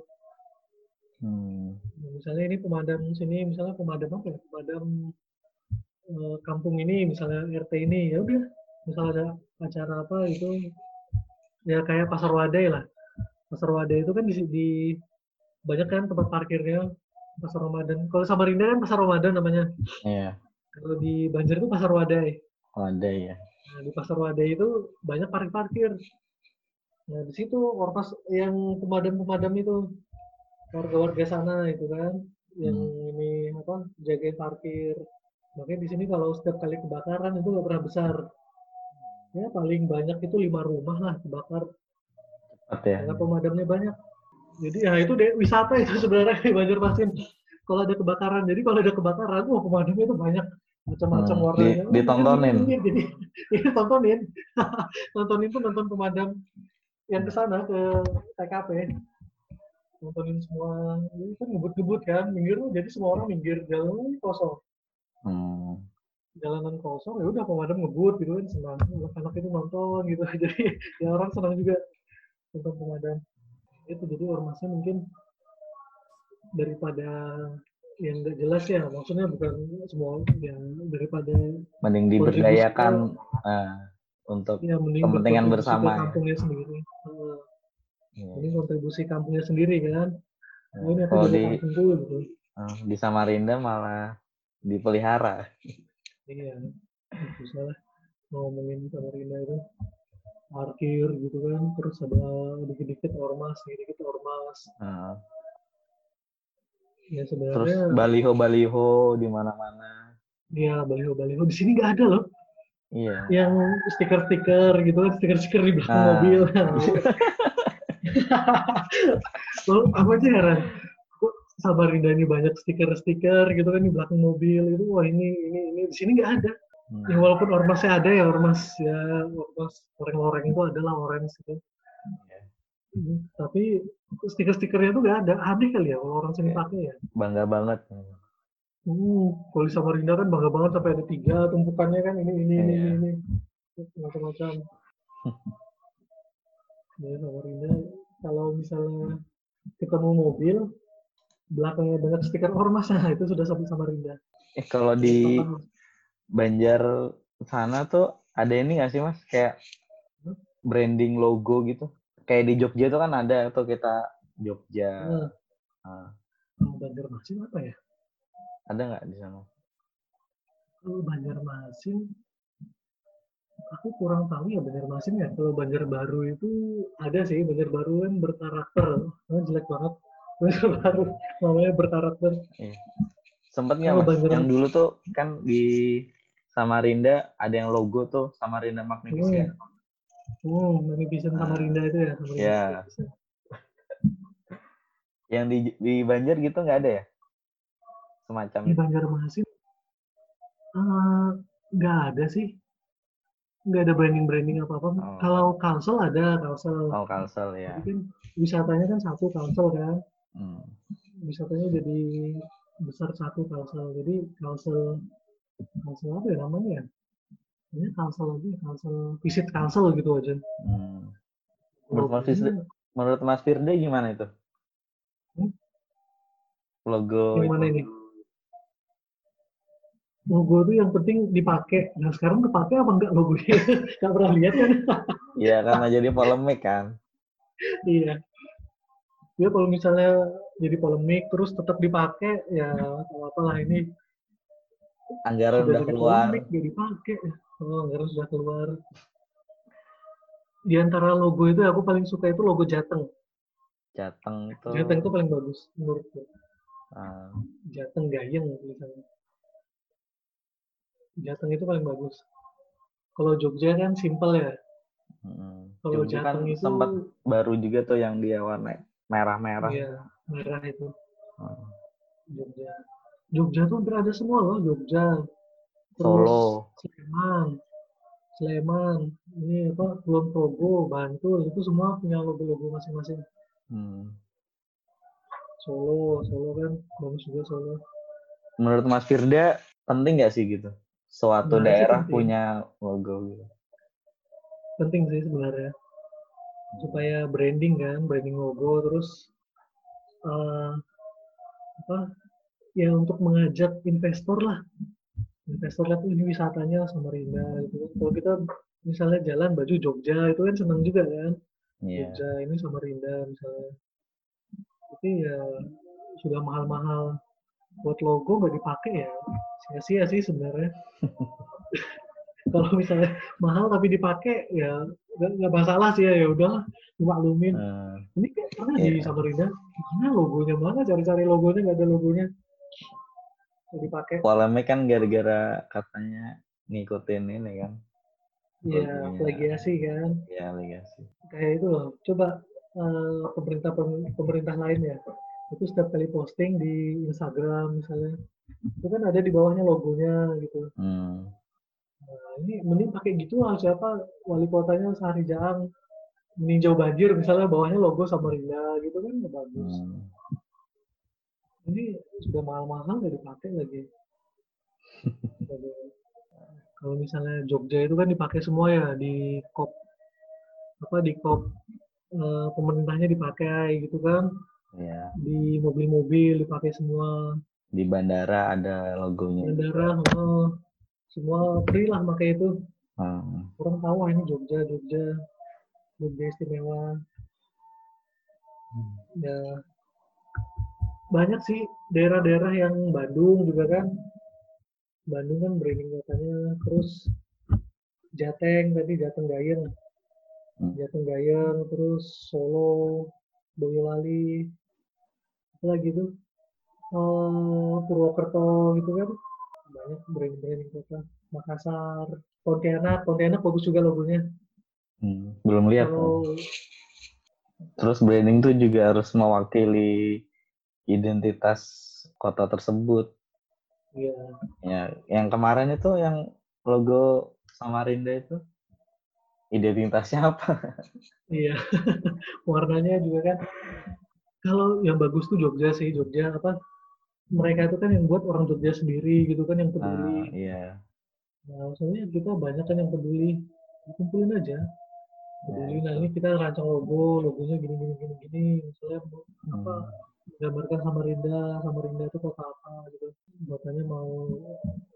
Hmm. Nah, misalnya ini pemadam sini misalnya pemadam apa ya pemadam eh, kampung ini misalnya RT ini ya udah misal ada acara apa itu ya kayak pasar wadai lah. Pasar wadai itu kan di, di banyak kan tempat parkirnya pasar Ramadan. Kalau Samarinda kan pasar Ramadan namanya. Iya. kalau di Banjar itu pasar wadai. Ada ya. nah di pasar wadai itu banyak parkir parkir nah di situ ormas yang pemadam pemadam itu warga-warga sana itu kan yang Hmm. ini apa jagain parkir. Makanya di sini kalau setiap kali kebakaran itu nggak pernah besar ya paling banyak itu lima rumah lah kebakar. Cepat ya. karena pemadamnya banyak. Jadi ya itu deh wisata itu sebenarnya di Banjarmasin. Kalau ada kebakaran jadi kalau ada kebakaran wah pemadamnya itu banyak. Macam-macam Hmm, warnanya. di- ditontonin. jadi iya tontonin nontonin tuh nonton pemadam yang ke sana ke TKP nontonin semua. Ini kan ngebut-ngebut kan minggir jadi semua orang minggir. Jalan kosong. Hmm. Jalanan kosong ya udah pemadam ngebut gitu kan senang. Anak-anak itu nonton gitu. Jadi ya orang senang juga nonton pemadam. Itu jadi ormasnya mungkin daripada yang nggak jelas ya maksudnya bukan semua yang daripada Mending diberdayakan eh, untuk ya mending Kepentingan bersama ya. kampungnya sendiri. Eh, Iya. ini kontribusi kampungnya sendiri kan? Oh, ini kalau di gitu. eh, di Samarinda malah dipelihara. Iya. Misalnya ngomongin Samarinda itu. Parkir gitu kan terus ada dikit-dikit ormas dikit-dikit ormas. Nah, ya terus sebenarnya baliho-baliho di mana-mana. ya baliho-baliho. Di sini nggak ada loh. Iya. yang stiker-stiker gitu kan stiker-stiker di belakang Nah. mobil. Lo apa aja heran kok Samarinda ini banyak stiker-stiker gitu kan di belakang mobil itu wah ini ini ini di sini nggak ada Hmm. ya walaupun ormasnya ada ya ormas ya ormas loreng-loreng itu adalah orange gitu Iya. Hmm, tapi stiker-stikernya tuh nggak ada aneh kali ya kalau orang sini Iya. pakai ya Bangga banget. Hmm, kalau di Samarinda kan bangga banget sampai ada tiga tumpukannya kan ini ini ini Iya. ini, ini. macam-macam. ya Samarinda kalau misalnya ketemu mobil belakangnya dengan stiker ormas nah itu sudah sampai Samarinda. Eh kalau di Banjar sana tuh ada ini nggak sih mas kayak branding logo gitu kayak di Jogja tuh kan ada tuh kita Jogja Nah, Ah, kalau Banjarmasin apa ya? ada nggak di sana Kalau Banjarmasin aku kurang tahu ya Banjarmasin ya. Kalau Banjarbaru itu ada sih Banjarbaru kan berkarakter. Oh, jelek banget. Banjarbaru namanya berkarakter. sempet nggak mas Banjar- yang dulu tuh kan di Samarinda ada yang logo tuh Samarinda Magnificent Oh, Magnificent Samarinda itu ya. Samarinda Iya. Magnificent. yang di di Banjar gitu nggak ada ya semacam Di itu Banjarmasin eh, nggak ada sih. Nggak ada branding-branding apa-apa. Oh. Kalau Kalsel ada, Kalsel. oh Kalsel ya Jadi kan wisatanya kan satu Kalsel kan. Hmm. Wisatanya jadi besar satu Kalsel. Jadi Kalsel Kalsel apa ya namanya ya? Ini Kalsel lagi, Kalsel visit Kalsel gitu aja. Hmm. Menurut Mas Logonya Firda, menurut Mas Firda gimana itu? Hmm? Logo yang mana itu. ini? Logo itu yang penting dipakai. Nah sekarang kepake apa enggak logonya? Nggak pernah lihat kan? Iya karena jadi polemik kan. iya. Ya kalau misalnya jadi polemik terus tetap dipakai ya nggak apa lah ini Anggaran udah jadi keluar. polemik dia dipakai. Oh anggaran sudah keluar. Di antara logo itu aku paling suka itu logo Jateng. Jateng itu. Jateng itu paling bagus menurutku. ah, Jateng Gayeng misalnya. Jateng itu paling bagus. Kalau Jogja kan simple ya. mm. Kalau Jogja kan Jateng itu sempat baru juga tuh yang dia warna merah-merah. Iya, merah itu Ah. Jogja. Jogja tuh hampir ada semua loh, Jogja. Solo. Sleman, Sleman, ini apa Kulon Progo, Bantul itu semua punya logo-logo masing-masing. Hmm. Solo, Solo kan bagus juga Solo. Menurut Mas Firda penting nggak sih gitu? Suatu sih daerah punya logo gitu. Penting sih sebenarnya supaya branding kan, branding logo terus eh, apa ya untuk mengajak investor lah. Investor lihat ini wisatanya Samarinda gitu. Kalau kita misalnya jalan baju Jogja itu kan senang juga kan. Iya. Jogja ini Samarinda misalnya. Tapi ya sudah mahal-mahal buat logo nggak dipakai ya sia-sia sih sebenarnya. Kalau misalnya mahal tapi dipakai ya nggak nggak masalah sih ya ya udahlah dimaklumin. Eh, Ini kayak pernah di Iya. Samarinda mana logonya mana cari-cari logonya nggak ada logonya. Nggak dipakai. polemik kan gara-gara katanya ngikutin ini kan. Ya Logonya. plagiasi kan. Ya legasi. kayak itu loh coba eh, pemerintah pemerintah lain ya itu setiap kali posting di Instagram misalnya itu kan ada di bawahnya logonya gitu Hmm. Nah, ini mending pakai gitu lah siapa wali kotanya Sehari Jaang meninjau banjir misalnya bawahnya logo Samarinda gitu kan ya bagus Hmm. ini sudah mahal-mahal nggak dipakai lagi Jadi, kalau misalnya Jogja itu kan dipakai semua ya di kop apa di kop eh, pemerintahnya dipakai gitu kan Ya. di mobil-mobil dipakai semua Di bandara ada logonya. bandara oh, semua free lah pakai itu. Hmm. orang tahu ah, ini Jogja Jogja Jogja istimewa. Ya. Banyak sih daerah-daerah yang Bandung juga kan. Bandung kan branding kotanya terus Jateng tadi Jateng Gayeng. Hmm. Jateng Gayeng terus Solo Boyolali. Apa lagi tuh? Eh, Purwokerto gitu kan banyak branding-branding kota Makassar Pontianak Pontianak bagus juga logonya Hmm. Belum lihat. kalau Terus branding tuh juga harus mewakili identitas kota tersebut. ya Ya, yang kemarin itu yang logo Samarinda itu identitasnya apa? Iya, warnanya juga kan. Kalau yang bagus tuh Jogja sih, Jogja apa? Mereka itu kan yang buat orang Jogja sendiri gitu kan yang Nah, peduli. iya. Nah, soalnya kita banyak kan yang peduli. Kumpulin aja. Peduli. Nah, ini kita rancang logo, logonya gini gini gini gini. Misalnya mau apa? Hmm. Gambarkan Samarinda, Samarinda itu kota apa gitu. Buatannya mau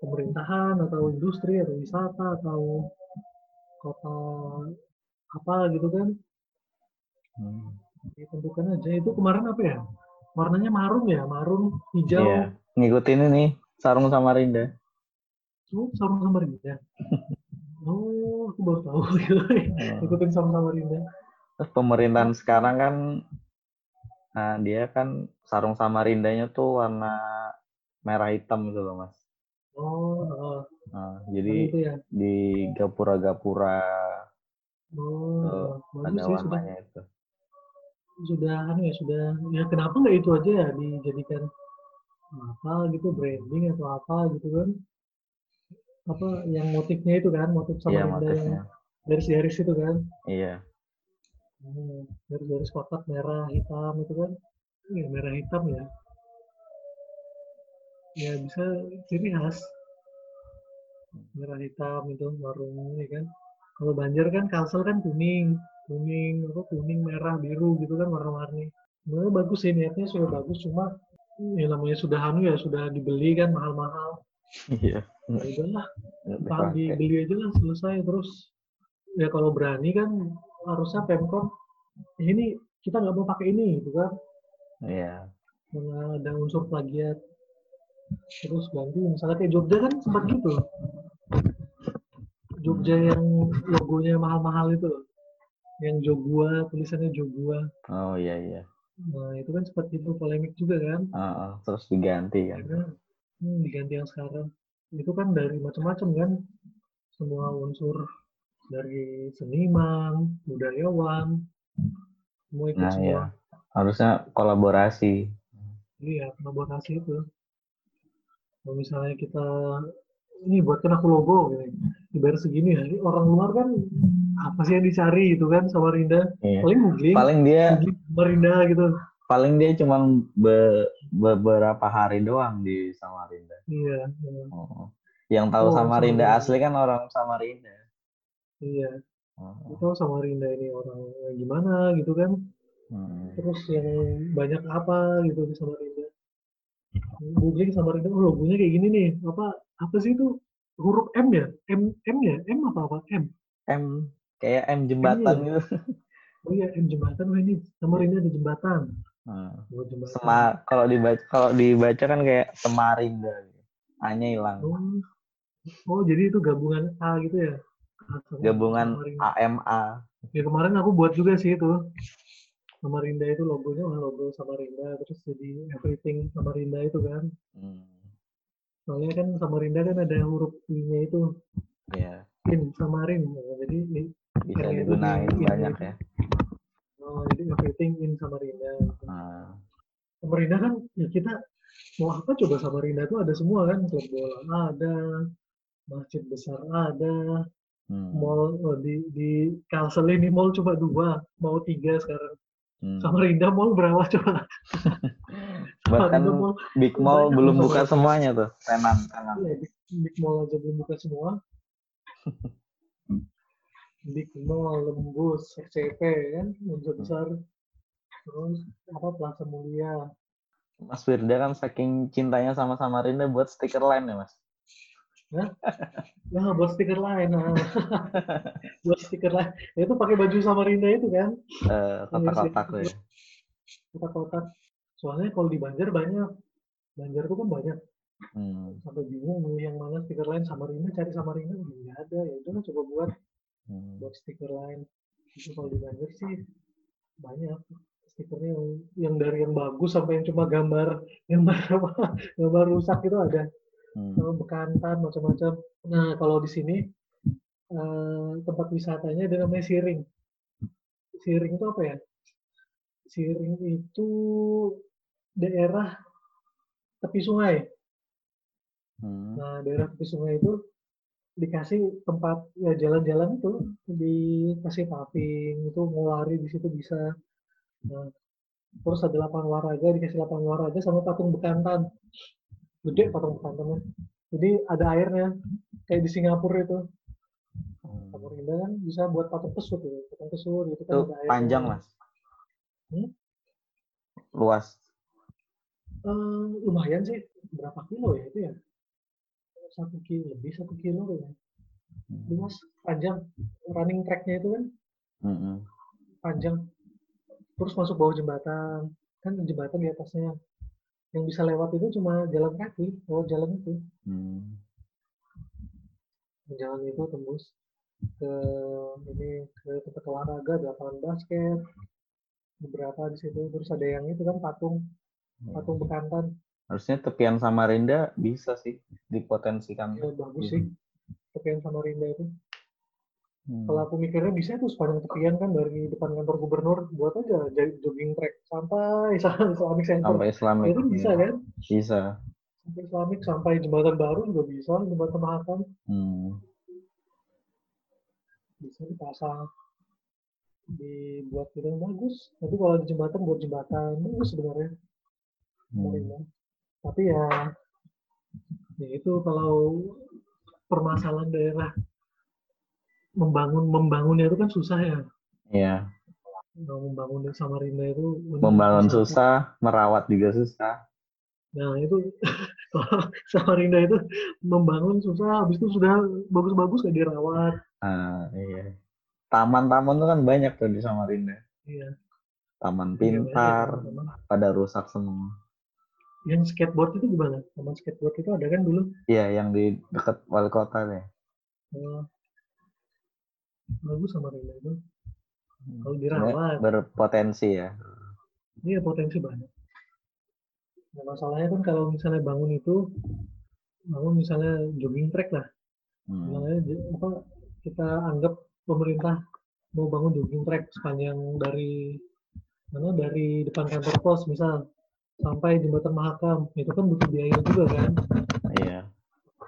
pemerintahan atau industri atau wisata atau kota apa gitu kan. Hmm. ditentukan aja itu kemarin apa ya warnanya marun ya marun hijau Iya. Ngikutin ini sarung Samarinda. oh sarung Samarinda oh aku baru tahu gitu Hmm. ikutin sama Samarinda Terus pemerintahan sekarang kan nah dia kan sarung Samarindanya tuh warna merah hitam gitu loh, Mas. oh, oh Nah, kan jadi itu ya di gapura-gapura oh, Tuh, bagus ada sih sudah warnanya itu. Sudah anu ya sudah ya kenapa nggak itu aja ya dijadikan apa gitu branding atau apa gitu kan? Apa yang motifnya itu kan motif Samarinda yang motifnya. garis-garis itu kan? Iya. Hmm, garis-garis kotak merah hitam itu kan? Ya, merah hitam ya. Ya bisa ciri khas. Merah hitam itu warung ini kan? Kalau banjir kan kalsel kan kuning kuning apa kuning merah biru gitu kan warna-warni. Sebenarnya bagus sih niatnya sudah bagus. Cuma ya namanya sudah anu ya sudah dibeli kan mahal-mahal. Iya. ya udahlah dipakai. dibeli aja lah selesai terus. Ya kalau berani kan harusnya pemkot "Eh, ini kita nggak mau pakai ini gitu kan. Iya. karena ada unsur plagiat. Terus ganti misalnya kayak Jogja kan sempat gitu. Jogja yang logonya mahal-mahal itu. loh yang Jogua tulisannya Jogua Oh iya iya. nah itu kan sempat itu polemik juga kan Ah, ah, terus diganti kan. karena hmm, diganti yang sekarang itu kan dari macam-macam kan semua unsur dari seniman budayawan semua ikut Nah semua iya. Harusnya kolaborasi. iya kolaborasi itu kalau misalnya kita ini buatkan aku logo gitu. dibayar segini ya orang luar kan apa sih yang dicari itu kan Samarinda Iya. paling googling Paling dia googling Samarinda gitu paling dia cuma be- beberapa hari doang di Samarinda. iya iya. Oh. Yang tahu Oh, Samarinda Samarinda. asli kan orang Samarinda. iya Oh. itu Samarinda ini orang gimana gitu kan Hmm. terus yang banyak apa gitu di Samarinda googling Samarinda oh logonya kayak gini nih apa apa sih itu huruf M ya M M ya M apa apa M M kayak M jembatan Iya. gitu. oh iya M jembatan wah ini Samarinda ada jembatan Hmm. oh, jembatan Sema kalau dibaca kalau dibaca kan kayak Samarinda. A-nya hilang. oh. oh jadi itu gabungan A gitu ya A sama Gabungan. AMA. ya kemarin aku buat juga sih itu Samarinda itu logonya wah, logo Samarinda terus jadi everything Samarinda itu kan Hmm. soalnya kan Samarinda kan ada huruf I-nya itu Ya, in Samarin jadi bisa Kayak itu digunain di- banyak ini. ya. oh, jadi everything in Samarinda Nah, Samarinda kan ya kita mau apa coba Samarinda itu ada semua kan klub bola ada masjid besar ada hmm. mall oh, di di Kalsel ini mall cuma dua mau tiga sekarang Hmm. Samarinda mall berapa coba Bahkan mall Big Mall banyak belum buka semuanya tuh, tenan. Iya, Big, Big Mall aja belum buka semua. Big Mall, Lembus, RCP kan, besar besar. Terus apa Plaza Mulia. Mas Firda kan saking cintanya sama Samarinda buat stiker lain ya mas. Nah, buat stiker lain. Nah. buat stiker lain. Ya, itu pakai baju Samarinda itu kan, Eh, kotak-kotak tuh ya. kotak-kotak. Soalnya kalau di Banjar banyak. Banjar itu kan banyak. Hmm. Sampai bingung milih yang mana stiker lain Samarinda, cari Samarinda nggak ada. Ya udah coba buat Hmm. buat stiker lain. Itu kalau di Banjar sih banyak stikernya yang, yang dari yang bagus sampai yang cuma gambar gambar apa gambar rusak itu ada. Hmm. sama bekantan macam-macam. Nah kalau di sini eh, tempat wisatanya ada namanya Siring. Siring itu apa ya? Siring itu daerah tepi sungai. Hmm. Nah, daerah tepi sungai itu dikasih tempat ya jalan-jalan itu dikasih paving itu mau lari di situ bisa. Nah, terus ada lapangan olahraga dikasih lapangan olahraga sama patung bekantan. Gede patung bekantannya. Jadi ada airnya kayak di Singapura itu. Hmm. Samarinda kan bisa buat patung pesut gitu. Patung pesut gitu kan Itu ada airnya. panjang mas. Hmm? Luas. Eh, lumayan sih. Berapa kilo ya itu ya? Satu kilo lebih satu kilo ya. Hmm. luas panjang. Running tracknya itu kan? Hmm. panjang. Terus masuk bawah jembatan. Kan jembatan di atasnya. Yang bisa lewat itu cuma jalan kaki lewat jalan itu. Hmm. jalan itu tembus ke ini ke tempat olahraga ada lapangan basket beberapa di situ. Terus ada yang itu kan patung. Patung bekantan Harusnya tepian Samarinda bisa sih dipotensikan. ya bagus Iya. sih tepian Samarinda itu Hmm. kalau aku mikirnya bisa tuh sepanjang tepian kan dari depan kantor gubernur buat aja jogging track sampai Islamic Center Sampai Islamik. itu bisa iya. kan Bisa. sampai Islamik sampai jembatan baru juga bisa jembatan Mahakam Hmm. bisa dipasang dibuat gitu bagus tapi kalau di jembatan buat jembatan bagus sebenarnya Hmm. Samarinda. Tapi ya ya itu kalau permasalahan daerah membangun membangunnya itu kan susah ya Iya. Kalau membangun di Samarinda itu Membangun susah, merawat juga susah. Nah itu Samarinda itu membangun susah, habis itu sudah bagus-bagus nggak dirawat. Ah, iya. Taman-taman tuh kan banyak tuh di Samarinda. Iya. Taman Iya, pintar, banyak teman-teman. pada rusak semua. Yang skateboard itu gimana? Taman skateboard itu ada kan dulu? Iya, yang di dekat wali kota deh. Oh, bagus Samarinda itu. Kalau Sebenarnya dirawat, berpotensi ya. dia potensi banyak. Nah, masalahnya kan kalau misalnya bangun itu, bangun misalnya jogging track lah. Hmm. Misalnya apa kita anggap pemerintah mau bangun jogging track sepanjang dari mana dari depan kantor pos misal sampai jembatan Mahakam. Itu kan butuh biaya juga kan. Iya.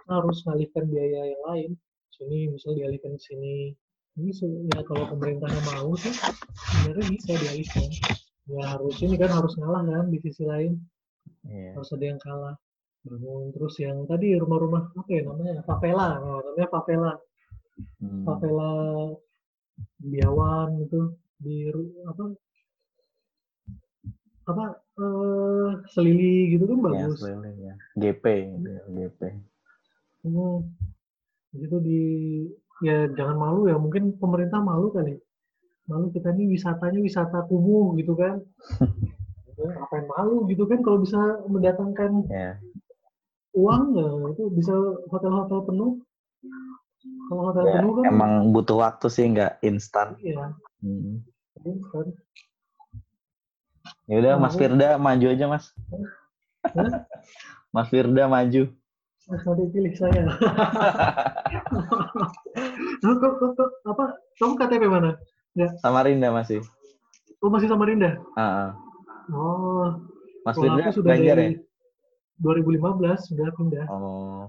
harus ngalihkan biaya yang lain. Sini misal dialihkan ke sini. Ini ya kalau pemerintahnya mau sih sebenarnya bisa dialihkan. Ya harus ini kan harus ngalah kan di sisi lain. Iya. harus ada yang kalah. Bangun. Terus yang tadi rumah-rumah apa ya namanya? Favela. Nah, namanya favela. Hmm. favela Biawan itu di apa apa eh selili gitu kan Ya, bagus ya. GP gitu ya, GP. Hmm. Itu di ya jangan malu ya mungkin pemerintah malu kali malu kita ini wisatanya wisata kumuh gitu kan Ya, ngapain malu gitu kan kalau bisa mendatangkan Ya. uang ya itu bisa hotel-hotel penuh kalau hotel ya penuh kan emang butuh waktu sih nggak instan. iya Hmm. Ya udah Mas Firda maju aja Mas. Mas Firda maju. Mas nanti pilih saya Nah, kok, kok, kok, apa kamu KTP mana Samarinda masih. oh masih Samarinda Ah, ah. oh Mas Firda aku sudah Banjar ya? dari 2015 sudah pindah Oh.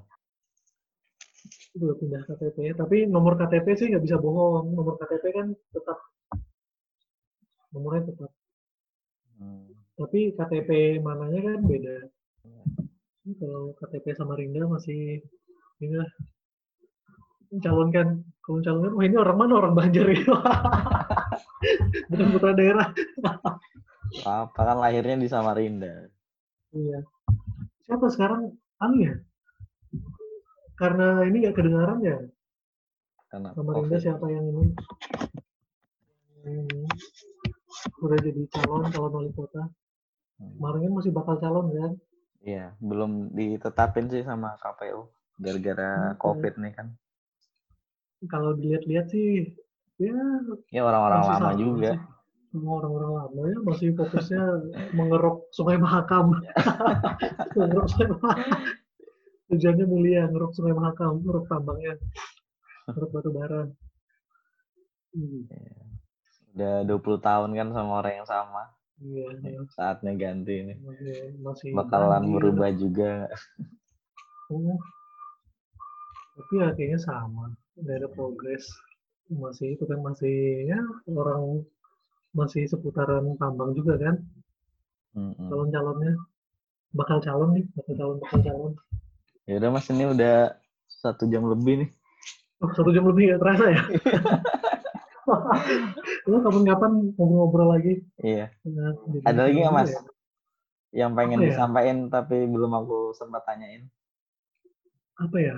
udah pindah KTP tapi nomor KTP sih nggak bisa bohong nomor KTP kan tetap nomornya tetap Hmm. tapi KTP mananya kan beda. Ini kalau KTP Samarinda masih ini lah mencalonkan kalau mencalonkan wah ini orang mana? Orang Banjar itu bukan putra daerah. Apa kan lahirnya di Samarinda. iya. Siapa sekarang? Anu ya? Karena ini nggak kedengaran ya? Karena Samarinda COVID. siapa yang ini? Hmm, udah jadi calon calon wali kota Hmm. kemarin kan masih bakal calon kan Iya, belum ditetapin sih sama KPU gara-gara Hmm. COVID nih kan. kalau dilihat-lihat sih ya Ya orang-orang lama sama juga. semua orang-orang lama ya masih fokusnya mengeruk sungai Mahakam mengeruk sungai Mahakam tujuannya mulia ngeruk sungai Mahakam ngeruk tambangnya ngeruk batu bara hmm, Udah 20 tahun kan sama orang yang sama. iya iya. Saatnya ganti nih. masih masih Bakalan berubah juga. Oh. Tapi ya kayaknya sama, nggak ada progres. Masih itu kan masih ya orang masih seputaran tambang juga kan Mm-mm. calon-calonnya. Bakal calon nih, bakal calon bakal calon. Ya udah Mas ini udah satu jam lebih nih. Oh, satu jam lebih nggak terasa ya? Lo kapan-kapan ngobrol-ngobrol lagi? Iya. Nah, Ada lagi nggak Mas? ya. Yang pengen Apa ya? disampaikan tapi belum aku sempat tanyain. Apa ya?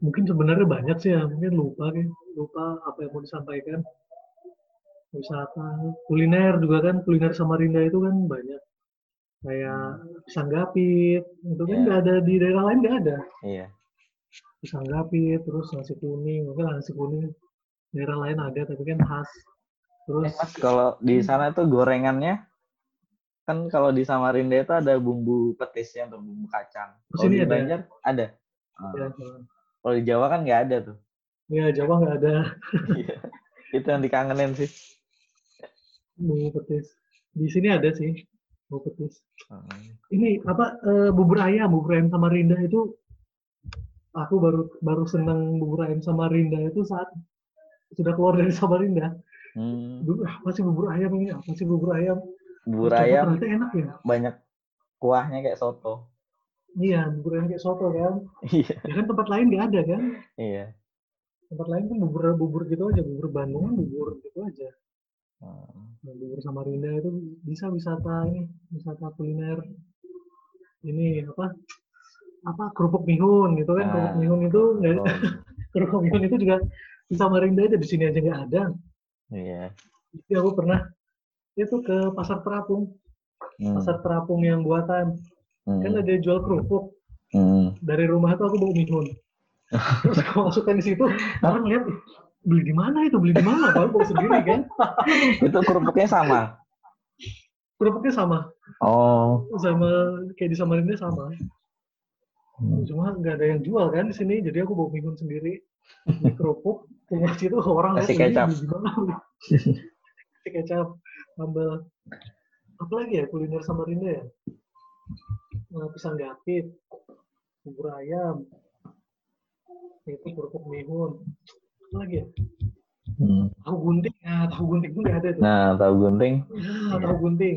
Mungkin sebenarnya banyak sih ya, mungkin lupa kan, lupa apa yang mau disampaikan. Wisata, kuliner juga kan, kuliner Samarinda itu kan banyak. Kayak pisang gapit, itu kan Iya. nggak ada di daerah lain nggak ada. Iya. Pisang gapit, terus nasi kuning, lah nasi kuning daerah lain ada tapi kan khas. Terus Eh, Mas kalau di sana tuh gorengannya kan kalau di Samarinda itu ada bumbu petisnya atau bumbu kacang. Kalau sini di ada. Banjar ada. Ya, Kalau di Jawa kan nggak ada tuh. ya Jawa nggak ada Iya. itu yang dikangenin sih. bumbu petis. Di sini ada sih bumbu petis. Hmm. ini apa eh, bubur ayam bubur ayam Samarinda itu aku baru baru senang bubur ayam Samarinda itu saat sudah keluar dari Samarinda Hmm. dulu ah, apa sih bubur ayam ini apa sih bubur ayam Bubur Coba ayam ternyata enak ya banyak kuahnya kayak soto. iya bubur ayam kayak soto kan Iya. ya kan tempat lain nggak ada kan Iya. tempat lain kan bubur bubur gitu aja bubur Bandung kan bubur gitu aja Hmm. nah, bubur Samarinda itu bisa wisata ini wisata kuliner ini apa apa kerupuk mihun gitu kan kerupuk Nah, mihun itu Oh, kerupuk mihun itu juga di Samarinda aja di sini aja nggak ada iya. jadi aku pernah itu ke pasar terapung Hmm. pasar terapung yang buatan Hmm. kan ada jual kerupuk Hmm. dari rumah tuh aku bawa mihun terus aku masukkan di situ orang lihat "Ih, beli di mana itu beli di mana baru bawa sendiri kan Itu kerupuknya sama. kerupuknya sama Oh. sama kayak di Samarinda sama Hmm. cuma nggak ada yang jual kan di sini jadi aku bawa mihun sendiri Beli kerupuk keluar situ orang lihat, Kasih "Ini kecap." kasih kecap sambal. Apa lagi ya kuliner Samarinda ya? Eh, pisang gapit bubur ayam itu kerupuk mihun. Apa lagi ya? Hmm. tahu gunting. Ya tahu gunting nggak ada tuh. Nah, tahu gunting. Ya, tahu gunting.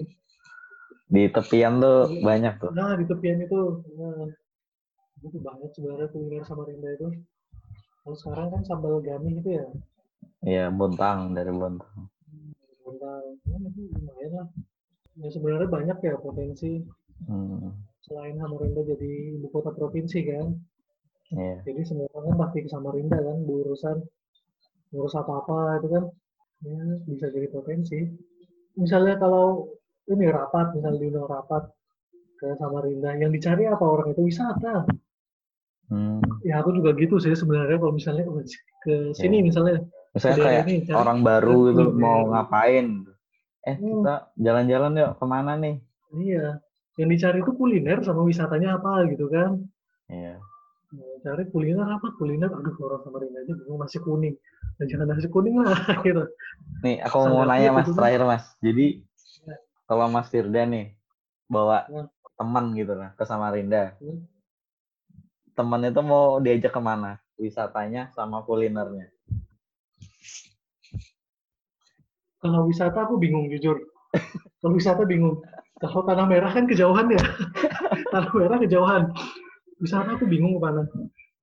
Di tepian tuh banyak tuh. nah di tepian itu nah, itu banyak sebenarnya kuliner Samarinda itu kalau sekarang kan sambal gami gitu ya? Iya, bontang dari bontang. tentang ya, itu lumayan lah. Ya sebenarnya banyak ya potensi. Hmm. selain Samarinda jadi ibu kota provinsi kan. Iya. jadi semua orang kan pasti ke Samarinda kan berurusan ngurus apa-apa itu kan. Ya bisa jadi potensi. Misalnya kalau ini rapat misalnya diundang rapat ke Samarinda yang dicari apa orang itu wisata Hmm. ya aku juga gitu sih sebenarnya kalau misalnya ke sini Iya. misalnya Misalnya kayak ini, cari- orang baru gitu kuliner. mau ngapain. Eh, Hmm. kita jalan-jalan yuk ke mana nih? iya yang dicari itu kuliner sama wisatanya apa gitu kan Iya. Nah, cari kuliner apa kuliner aduh orang Samarinda aja bingung nasi kuning dan jangan nasi kuning lah gitu Nih, aku Standar mau nanya gitu Mas tuh. terakhir Mas. Jadi Ya. kalau Mas Firda nih bawa Ya. teman gitu lah ke Samarinda. Hmm. Teman itu mau diajak ke mana? Wisatanya sama kulinernya. kalau wisata aku bingung jujur. Kalau wisata bingung. Kalau tanah merah kan kejauhan ya. Tanah merah kejauhan. Wisata aku bingung ke mana.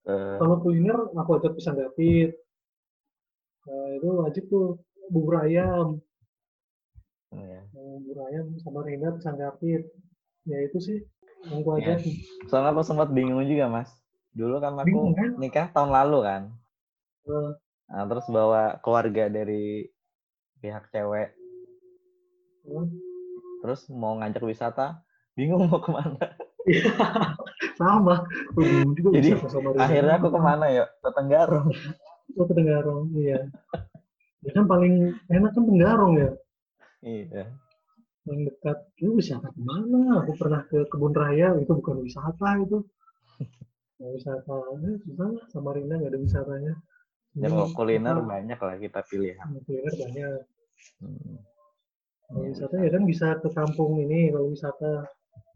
Eh, kalau kuliner aku ajak pisang dapit nah, itu wajib tuh. Bubur ayam. Iya. Nah, bubur ayam sama Rinda pisang dapit ya itu sih yang aku ajak Soalnya aku sempat bingung juga Mas. Dulu kan aku Bingung, kan? nikah tahun lalu kan. Eh, Nah, terus bawa keluarga dari pihak cewek. eh, Terus mau ngajak wisata, bingung mau ke mana. sama aku bingung juga Jadi. Akhirnya aku ke mana yuk? Ke Tenggarong. Oh, ke Tenggarong iya ya kan paling enak kan Tenggarong ya Iya. Yang dekat itu wisata ke mana? Aku pernah ke kebun raya. Itu bukan wisata itu. Nggak wisata. Eh, susah lah Samarinda nggak ada wisatanya. Ya Ini kalau kuliner apa, banyak lah kita pilihan. kuliner banyak. Hmm. kalau Iya, wisata ya kan bisa ke kampung ini kalau wisata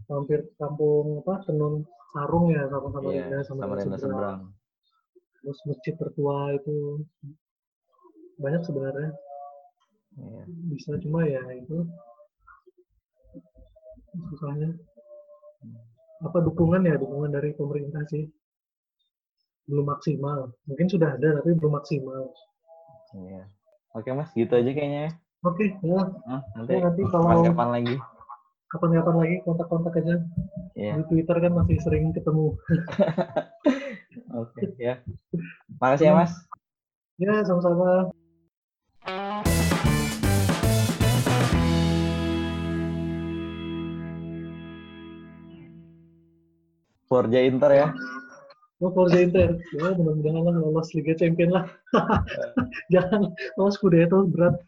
mampir ke kampung apa tenun sarung ya sama Samarinda Iya, sama Samarinda seberang. terus masjid tertua itu. Banyak sebenarnya. Iya. bisa cuma ya itu susahnya apa dukungan ya dukungan dari pemerintah sih belum maksimal mungkin sudah ada tapi belum maksimal Iya. Oke mas, gitu aja kayaknya ya. oke ya Nah, nanti Ya, nanti kalau- kapan-kapan lagi. kapan-kapan lagi kontak-kontak aja Iya. di Twitter kan masih sering ketemu Oke, ya. Makasih ya mas. ya sama-sama Forja Inter ya. Oh, Forza Inter. Ya, mudah-mudahan lah lolos Liga Champion lah. Jangan lolos Scudetto berat.